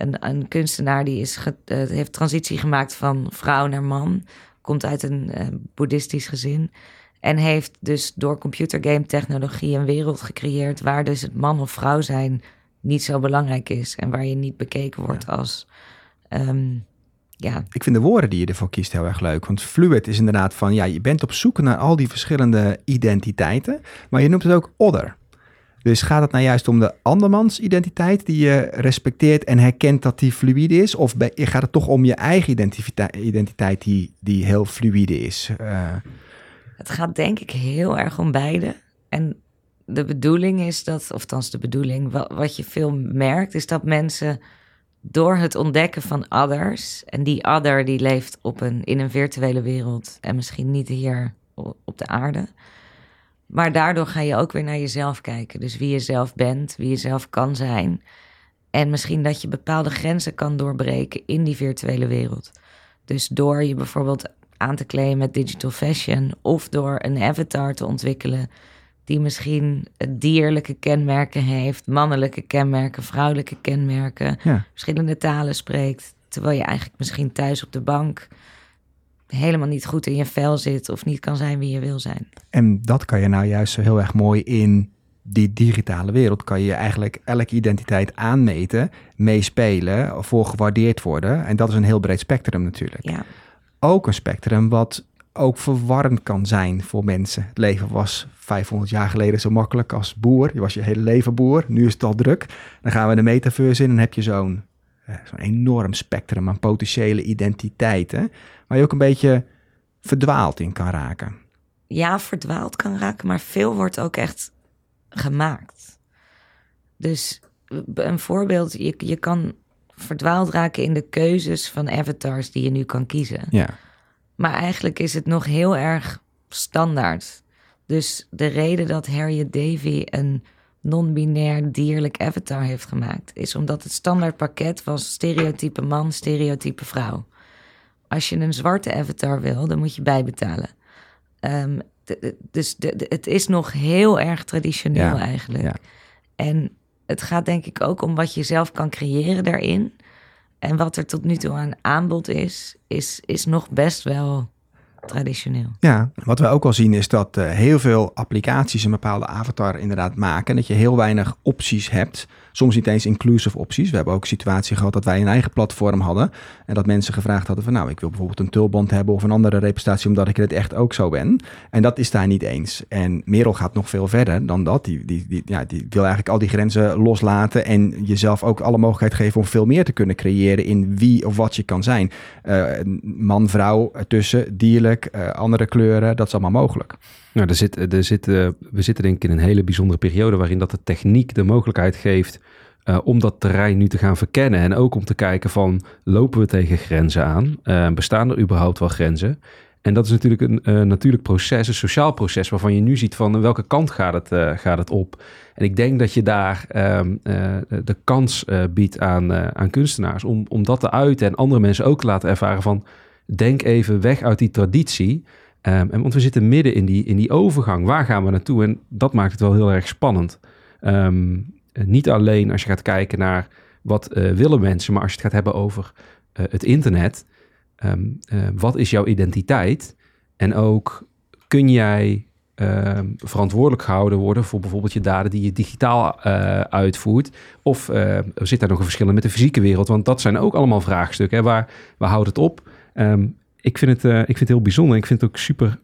een, een, kunstenaar die is ge, uh, heeft transitie gemaakt van vrouw naar man. Komt uit een uh, boeddhistisch gezin. En heeft dus door computergame technologie een wereld gecreëerd waar dus het man of vrouw zijn niet zo belangrijk is. En waar je niet bekeken wordt als. Um, ja. Ik vind de woorden die je ervoor kiest heel erg leuk. Want fluid is inderdaad van ja, je bent op zoek naar al die verschillende identiteiten. Maar je noemt het ook other. Dus gaat het nou juist om de andermans identiteit die je respecteert en herkent dat die fluide is? Of gaat het toch om je eigen identiteit die, die heel fluide is? Uh... Het gaat denk ik heel erg om beide. En de bedoeling is dat, of althans de bedoeling, wat, wat je veel merkt, is dat mensen door het ontdekken van others, en die other die leeft op een, in een virtuele wereld en misschien niet hier op de aarde. Maar daardoor ga je ook weer naar jezelf kijken. Dus wie je zelf bent, wie je zelf kan zijn. En misschien dat je bepaalde grenzen kan doorbreken in die virtuele wereld. Dus door je bijvoorbeeld aan te kleden met digital fashion of door een avatar te ontwikkelen die misschien dierlijke kenmerken heeft, mannelijke kenmerken, vrouwelijke kenmerken, verschillende talen spreekt, terwijl je eigenlijk misschien thuis op de bank helemaal niet goed in je vel zit of niet kan zijn wie je wil zijn. En dat kan je nou juist zo heel erg mooi in die digitale wereld kan je eigenlijk elke identiteit aanmeten, meespelen, voor gewaardeerd worden. En dat is een heel breed spectrum natuurlijk. Ja. Ook een spectrum wat ook verwarrend kan zijn voor mensen. Het leven was 500 jaar geleden zo makkelijk als boer. Je was je hele leven boer. Nu is het al druk. Dan gaan we de metaverse in en heb je zo'n zo'n enorm spectrum aan potentiële identiteiten. Waar je ook een beetje verdwaald in kan raken. Ja, verdwaald kan raken, maar veel wordt ook echt gemaakt. Dus een voorbeeld, je, je kan verdwaald raken in de keuzes van avatars die je nu kan kiezen. Ja. Maar eigenlijk is het nog heel erg standaard. Dus de reden dat Harriet Davy een non-binair dierlijk avatar heeft gemaakt, is omdat het standaard pakket was stereotype man, stereotype vrouw. Als je een zwarte avatar wil, dan moet je bijbetalen. Um, dus de, het is nog heel erg traditioneel eigenlijk. Ja. En het gaat denk ik ook om wat je zelf kan creëren daarin. En wat er tot nu toe aan aanbod is, is, is nog best wel traditioneel. Ja, wat we ook al zien is dat uh, heel veel applicaties een bepaalde avatar inderdaad maken. Dat je heel weinig opties hebt. Soms niet eens inclusive opties. We hebben ook een situatie gehad dat wij een eigen platform hadden. En dat mensen gevraagd hadden van nou, ik wil bijvoorbeeld een tulband hebben of een andere representatie omdat ik het echt ook zo ben. En dat is daar niet eens. En Merel gaat nog veel verder dan dat. Die, die, die, ja, die wil eigenlijk al die grenzen loslaten en jezelf ook alle mogelijkheid geven om veel meer te kunnen creëren in wie of wat je kan zijn. Uh, man, vrouw, tussen, dierlijk, uh, andere kleuren, dat is allemaal mogelijk. Nou, zit, er zit, uh, we zitten denk ik in een hele bijzondere periode waarin dat de techniek de mogelijkheid geeft uh, om dat terrein nu te gaan verkennen. En ook om te kijken van, lopen we tegen grenzen aan? Uh, bestaan er überhaupt wel grenzen? En dat is natuurlijk een natuurlijk proces, een sociaal proces, waarvan je nu ziet van welke kant gaat het, gaat het op. En ik denk dat je daar ehm, de kans biedt aan, aan kunstenaars om, om dat te uiten en andere mensen ook te laten ervaren van, denk even weg uit die traditie. Um, want we zitten midden in die, in die overgang. Waar gaan we naartoe? En dat maakt het wel heel erg spannend. Um, niet alleen als je gaat kijken naar wat uh, willen mensen, maar als je het gaat hebben over uh, het internet. Um, uh, wat is jouw identiteit? En ook kun jij verantwoordelijk gehouden worden voor bijvoorbeeld je daden die je digitaal uitvoert? Of zit daar nog een verschil met de fysieke wereld? Want dat zijn ook allemaal vraagstukken. Hè? Waar, waar houdt het op? Ik, vind het, uh, ik vind het heel bijzonder. Ik vind het ook super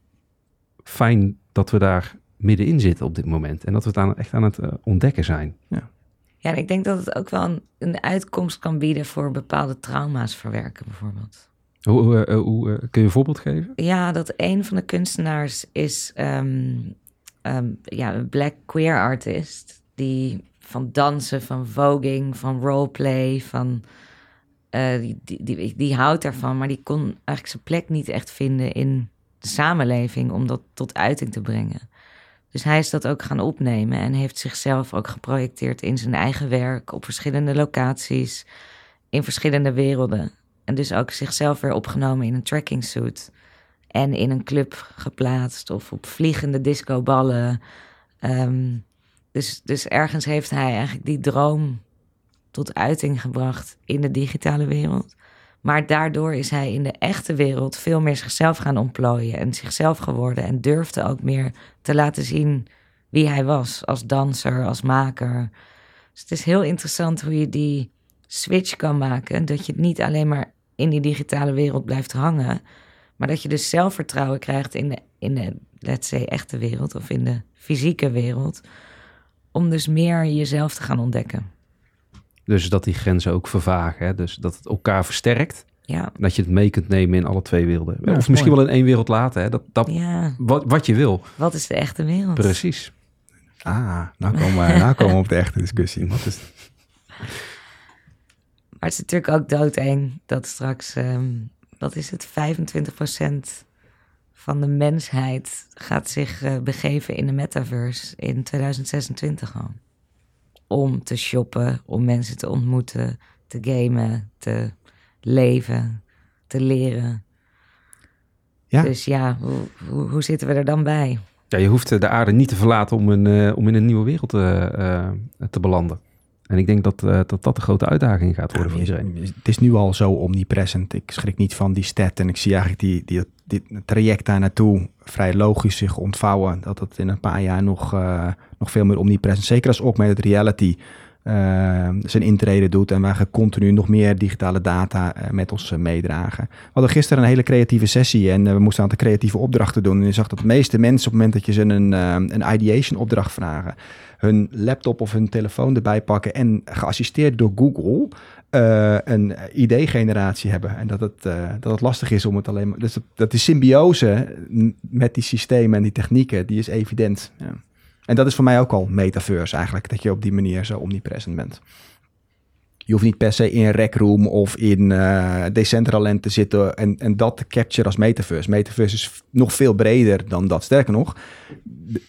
fijn dat we daar middenin zitten op dit moment. En dat we het aan, echt aan het uh, ontdekken zijn. Ja. ja, ik denk dat het ook wel een, een, uitkomst kan bieden voor bepaalde trauma's verwerken, bijvoorbeeld. Hoe, hoe, uh, hoe kun je een voorbeeld geven? Ja, dat een van de kunstenaars is um, um, ja, een black queer artist. Die van dansen, van voging, van roleplay, van uh, die, die, die, houdt ervan, maar die kon eigenlijk zijn plek niet echt vinden in de samenleving om dat tot uiting te brengen. Dus hij is dat ook gaan opnemen en heeft zichzelf ook geprojecteerd in zijn eigen werk op verschillende locaties, in verschillende werelden. En dus ook zichzelf weer opgenomen in een tracking suit en in een club geplaatst of op vliegende discoballen. Um, Dus, dus ergens heeft hij eigenlijk die droom tot uiting gebracht in de digitale wereld. Maar daardoor is hij in de echte wereld veel meer zichzelf gaan ontplooien en zichzelf geworden. En durfde ook meer te laten zien wie hij was als danser, als maker. Dus het is heel interessant hoe je die switch kan maken. Dat je niet alleen maar in die digitale wereld blijft hangen. Maar dat je dus zelfvertrouwen krijgt in de, in de let's say, echte wereld of in de fysieke wereld. Om dus meer jezelf te gaan ontdekken. Dus dat die grenzen ook vervagen. Hè? Dus dat het elkaar versterkt. Ja. Dat je het mee kunt nemen in alle twee werelden. Ja, of misschien mooi. wel in één wereld laten. Hè? Dat, dat, ja, wat, wat je wil. wat is de echte wereld? Precies. Ah, nou komen, we, nou komen we op de echte discussie. Wat is, Maar het is natuurlijk ook doodeng dat straks, ehm, wat is het, 25% van de mensheid gaat zich eh, begeven in de metaverse in 2026 al. Om te shoppen, om mensen te ontmoeten, te gamen, te leven, te leren. Ja. Dus ja, hoe, hoe, zitten we er dan bij? Ja, je hoeft eh, de aarde niet te verlaten om, een, eh, om in een nieuwe wereld eh, eh, te belanden. En ik denk dat, eh, dat dat de grote uitdaging gaat worden voor iedereen. Het is nu al zo omnipresent. Ik schrik niet van die stat. En ik zie eigenlijk die, die, dit traject daar naartoe vrij logisch zich ontvouwen. Dat het in een paar jaar nog, eh, nog veel meer omnipresent. Zeker als augmented reality eh, zijn intrede doet. En wij continu nog meer digitale data eh, met ons meedragen. We hadden gisteren een hele creatieve sessie. En we moesten een aantal creatieve opdrachten doen. En je zag dat de meeste mensen op het moment dat je ze een, een ideation opdracht vragen hun laptop of hun telefoon erbij pakken en geassisteerd door Google eh, een idee-generatie hebben. En dat het, eh, dat het lastig is om het alleen maar... Dus dat, dat die symbiose met die systemen en die technieken, die is evident. Ja. En dat is voor mij ook al metaverse eigenlijk, dat je op die manier zo omnipresent bent. Je hoeft niet per se in Rec of in eh Decentraland te zitten en, en dat te capture als metaverse. Metaverse is nog veel breder dan dat. Sterker nog,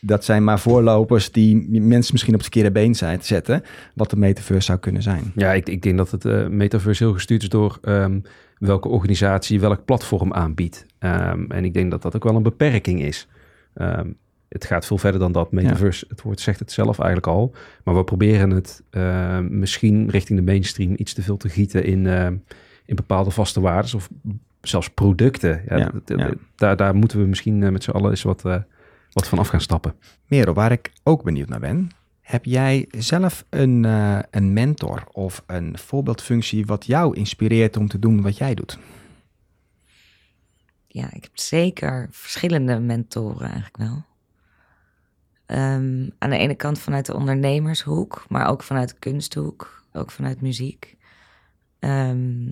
dat zijn maar voorlopers die mensen misschien op het verkeerde been zetten, wat de metaverse zou kunnen zijn. Ja, ik, ik denk dat het eh metaverse heel gestuurd is door ehm, welke organisatie welk platform aanbiedt. Ehm, en ik denk dat dat ook wel een beperking is. Ehm, het gaat veel verder dan dat. Metaverse, het woord zegt het zelf eigenlijk al. Maar we proberen het ehm, misschien richting de mainstream iets te veel te gieten in, ehm, in bepaalde vaste waarden of zelfs producten. Ja, Ja, dat- ja. Daar, daar moeten we misschien eh, met z'n allen eens wat, eh, wat van af gaan stappen. Merel, waar ik ook benieuwd naar ben. Heb jij zelf een, eh, een mentor of een voorbeeldfunctie wat jou inspireert om te doen wat jij doet? Ja, ik heb zeker verschillende mentoren eigenlijk wel. Ehm, aan de ene kant vanuit de ondernemershoek, maar ook vanuit de kunsthoek, ook vanuit muziek. Ehm,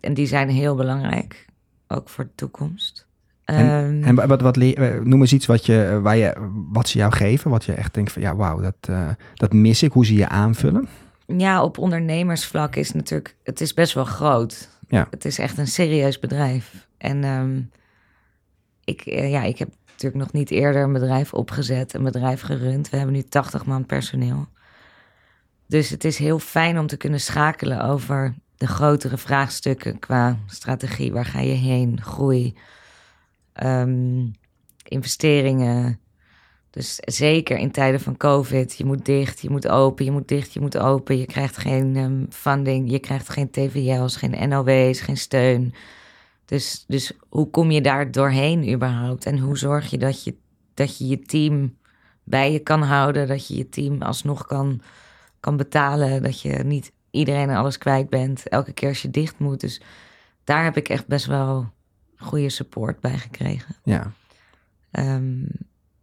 en die zijn heel belangrijk, ook voor de toekomst. Ehm, En wa- wat, wat, eh, noem eens iets wat, je, waar je, wat ze jou geven, wat je echt denkt van ja, wauw, dat, eh, dat mis ik, hoe ze je aanvullen. Ja, op ondernemersvlak is natuurlijk, het is best wel groot. Ja. Het is echt een serieus bedrijf. En ik, eh, ja, ik heb natuurlijk nog niet eerder een bedrijf opgezet, een bedrijf gerund. We hebben nu 80 man personeel. Dus het is heel fijn om te kunnen schakelen over de grotere vraagstukken qua strategie. Waar ga je heen? Groei, ehm, investeringen. Dus zeker in tijden van COVID, je moet dicht, je moet open, je moet dicht, je moet open. Je krijgt geen ehm, funding, je krijgt geen TVL's, geen NOW's, geen steun. Dus, dus hoe kom je daar doorheen überhaupt? En hoe zorg je dat je dat je, je team bij je kan houden, dat je je team alsnog kan, kan betalen, dat je niet iedereen en alles kwijt bent, elke keer als je dicht moet. Dus daar heb ik echt best wel goede support bij gekregen. Ja, Ehm,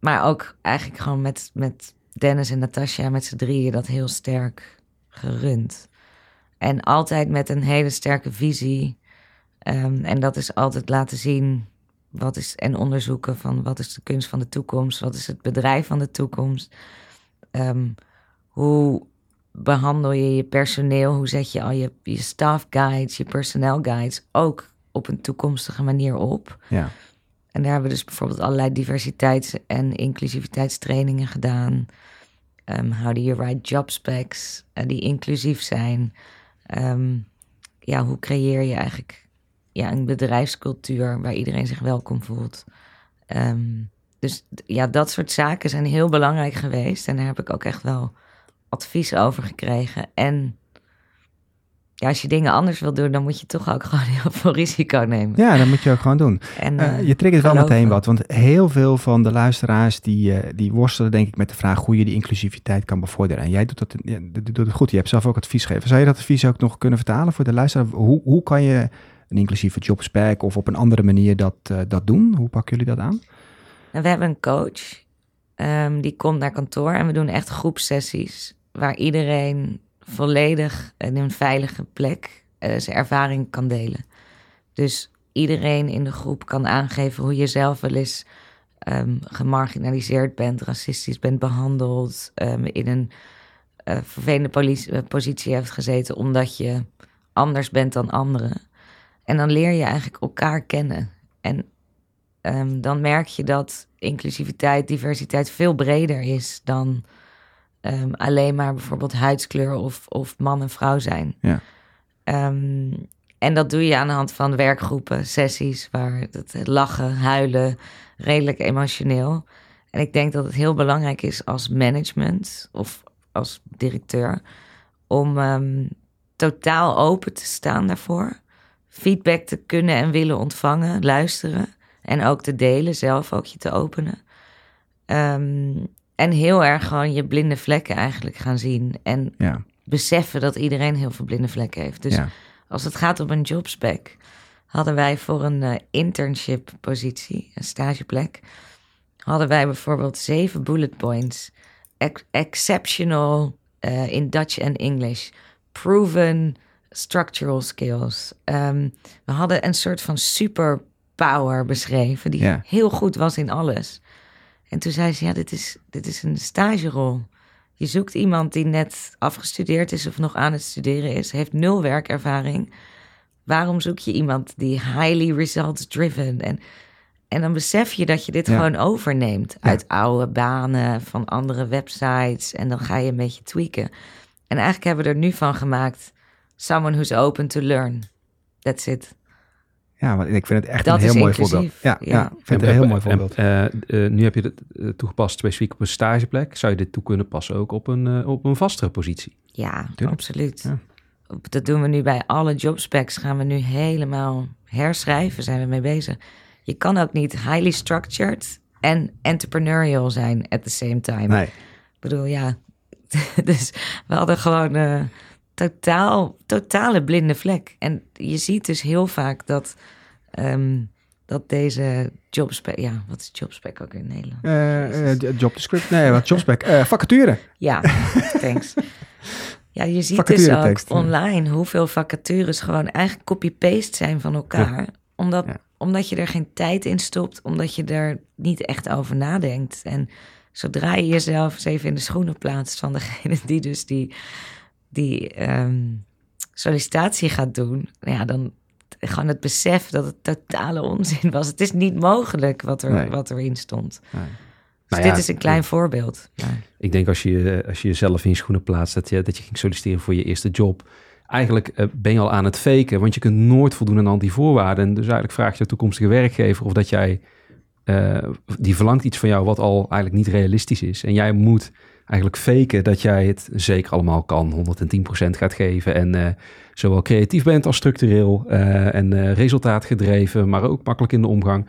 maar ook eigenlijk gewoon met, met Dennis en Natasja, met z'n drieën, dat heel sterk gerund. En altijd met een hele sterke visie. Ehm, en dat is altijd laten zien wat is, en onderzoeken van wat is de kunst van de toekomst, wat is het bedrijf van de toekomst. Ehm, hoe behandel je je personeel? Hoe zet je al je, je staff guides, je personnel guides ook op een toekomstige manier op? ja. En daar hebben we dus bijvoorbeeld allerlei diversiteits- en inclusiviteitstrainingen gedaan. Ehm how do you write job specs eh, die inclusief zijn? Ja, hoe creëer je eigenlijk ja, een bedrijfscultuur waar iedereen zich welkom voelt? Ehm, dus ja, dat soort zaken zijn heel belangrijk geweest. En daar heb ik ook echt wel advies over gekregen. En ja, als je dingen anders wil doen, dan moet je toch ook gewoon heel veel risico nemen. Ja, dat moet je ook gewoon doen. En, Uh, uh, je triggert wel meteen wat, want heel veel van de luisteraars die, uh, die worstelen denk ik met de vraag hoe je die inclusiviteit kan bevorderen. En jij doet dat, ja, doet het goed. Je hebt zelf ook advies gegeven. Zou je dat advies ook nog kunnen vertalen voor de luisteraar? Hoe, hoe kan je een inclusieve jobspec of op een andere manier dat, uh, dat doen? Hoe pakken jullie dat aan? En we hebben een coach, um, die komt naar kantoor en we doen echt groepsessies waar iedereen volledig in een veilige plek uh, zijn ervaring kan delen. Dus iedereen in de groep kan aangeven hoe je zelf wel eens um, gemarginaliseerd bent, racistisch bent behandeld, um, in een uh, vervelende positie hebt gezeten omdat je anders bent dan anderen. En dan leer je eigenlijk elkaar kennen. En um, dan merk je dat inclusiviteit, diversiteit veel breder is dan um, alleen maar bijvoorbeeld huidskleur of, of man en vrouw zijn. Ja. Um, en dat doe je aan de hand van werkgroepen, sessies, waar het lachen, huilen, redelijk emotioneel. En ik denk dat het heel belangrijk is als management of als directeur om totaal open te staan daarvoor. Feedback te kunnen en willen ontvangen, luisteren. En ook te delen, zelf ook je te openen. Um, en heel erg gewoon je blinde vlekken eigenlijk gaan zien. En ja. beseffen dat iedereen heel veel blinde vlekken heeft. Dus ja. als het gaat om een jobspec, hadden wij voor een uh, internship positie, een stageplek, hadden wij bijvoorbeeld zeven bullet points. Ex exceptional uh, in Dutch en English. Proven structural skills. Um, we hadden een soort van superpower beschreven, die ja. heel goed was in alles. En toen zei ze, ja, dit is, dit is een stagerol. Je zoekt iemand die net afgestudeerd is of nog aan het studeren is, heeft nul werkervaring. Waarom zoek je iemand die highly results driven? En, en dan besef je dat je dit Ja. gewoon overneemt Ja. uit oude banen van andere websites. En dan ga je een beetje tweaken. En eigenlijk hebben we er nu van gemaakt, someone who's open to learn. That's it. Ja, want ik vind het echt Dat een heel mooi inclusief, voorbeeld. Ja, ja. ja. ik vind het een heel mooi voorbeeld. En, eh, eh, nu heb je het eh, toegepast specifiek op een stageplek. Zou je dit toe kunnen passen ook op een, op een vastere positie? Ja, Tuurlijk. absoluut. Ja. Dat doen we nu bij alle jobspecs. Gaan we nu helemaal herschrijven, zijn we mee bezig. Je kan ook niet highly structured en entrepreneurial zijn at the same time. Nee, Ik bedoel, ja. dus we hadden gewoon eh totaal, totale blinde vlek. En je ziet dus heel vaak dat, ehm, dat deze jobspec... Ja, wat is jobspec ook in Nederland? Eh, eh, job description. Nee, wat jobspec. Eh vacature. Ja, thanks. Ja, je ziet dus ook online hoeveel vacatures gewoon eigenlijk copy-paste zijn van elkaar. Omdat, Ja. omdat je er geen tijd in stopt, omdat je er niet echt over nadenkt. En zodra je jezelf eens even in de schoenen plaatst van degene die dus die, die ehm, sollicitatie gaat doen, ja, dan gewoon het besef dat het totale onzin was. Het is niet mogelijk wat, er, Nee. wat erin stond. Nee. Dus Nou dit ja, is een klein voorbeeld. Maar, Ik denk als je, als je jezelf in je schoenen plaatst, dat je, dat je ging solliciteren voor je eerste job. Eigenlijk eh, ben je al aan het faken, want je kunt nooit voldoen aan al die voorwaarden. En dus eigenlijk vraag je toekomstige werkgever of dat jij, eh, die verlangt iets van jou wat al eigenlijk niet realistisch is. En jij moet eigenlijk faken dat jij het zeker allemaal kan, 110% gaat geven. En eh, zowel creatief bent als structureel eh, en eh, resultaatgedreven, maar ook makkelijk in de omgang.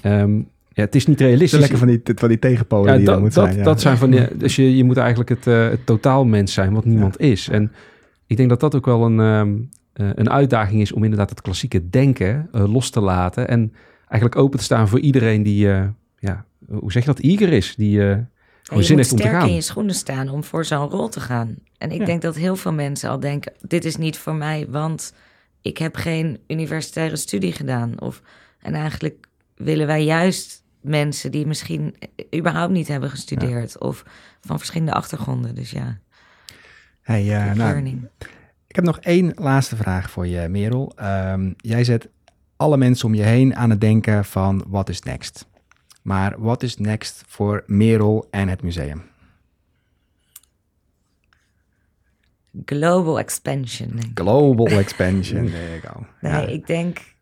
Ehm, ja, het is niet Het realistisch. is lekker van die, van die tegenpolen Ja, die je dat, dan moet dat, zijn. Ja. dat zijn van die, dus je, je moet eigenlijk het, het totaalmens zijn wat niemand is. En ik denk dat dat ook wel een, ehm, eh, een uitdaging is om inderdaad het klassieke denken los te laten. En eigenlijk open te staan voor iedereen die, ja, hoe zeg je dat, eager is. Die Ja, gewoon je zin moet heeft om te sterk gaan. in je schoenen staan om voor zo'n rol te gaan. En ik Ja. denk dat heel veel mensen al denken: dit is niet voor mij, want ik heb geen universitaire studie gedaan. Of, en eigenlijk willen wij juist mensen die misschien überhaupt niet hebben gestudeerd of van verschillende achtergronden. Dus ja, Hey, eh, nou, ik heb nog één laatste vraag voor je, Merel. Ehm, jij zet alle mensen om je heen aan het denken van wat is next? Maar wat is next voor Merel en het museum? Global expansion. Global expansion. There you go. Nee, Ja. ik denk,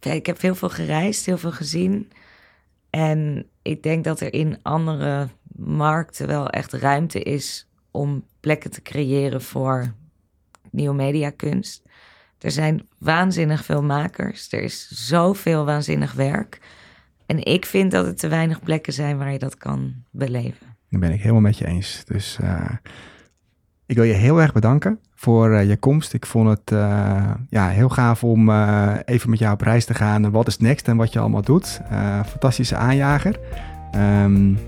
ja, ik heb heel veel gereisd, heel veel gezien. En ik denk dat er in andere markten wel echt ruimte is om plekken te creëren voor nieuwe mediakunst. Er zijn waanzinnig veel makers. Er is zoveel waanzinnig werk. En ik vind dat het te weinig plekken zijn waar je dat kan beleven. Daar ben ik helemaal met je eens. Dus uh, ik wil je heel erg bedanken voor uh, je komst. Ik vond het uh, ja, heel gaaf om even met jou op reis te gaan. Wat is next en wat je allemaal doet. fantastische aanjager. Um,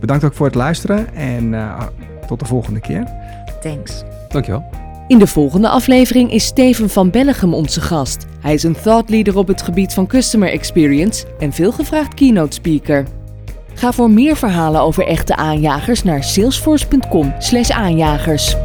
bedankt ook voor het luisteren en tot de volgende keer. Thanks. Dankjewel. In de volgende aflevering is Steven van Bellegem onze gast. Hij is een thought leader op het gebied van customer experience en veelgevraagd keynote speaker. Ga voor meer verhalen over echte aanjagers naar salesforce.com/aanjagers.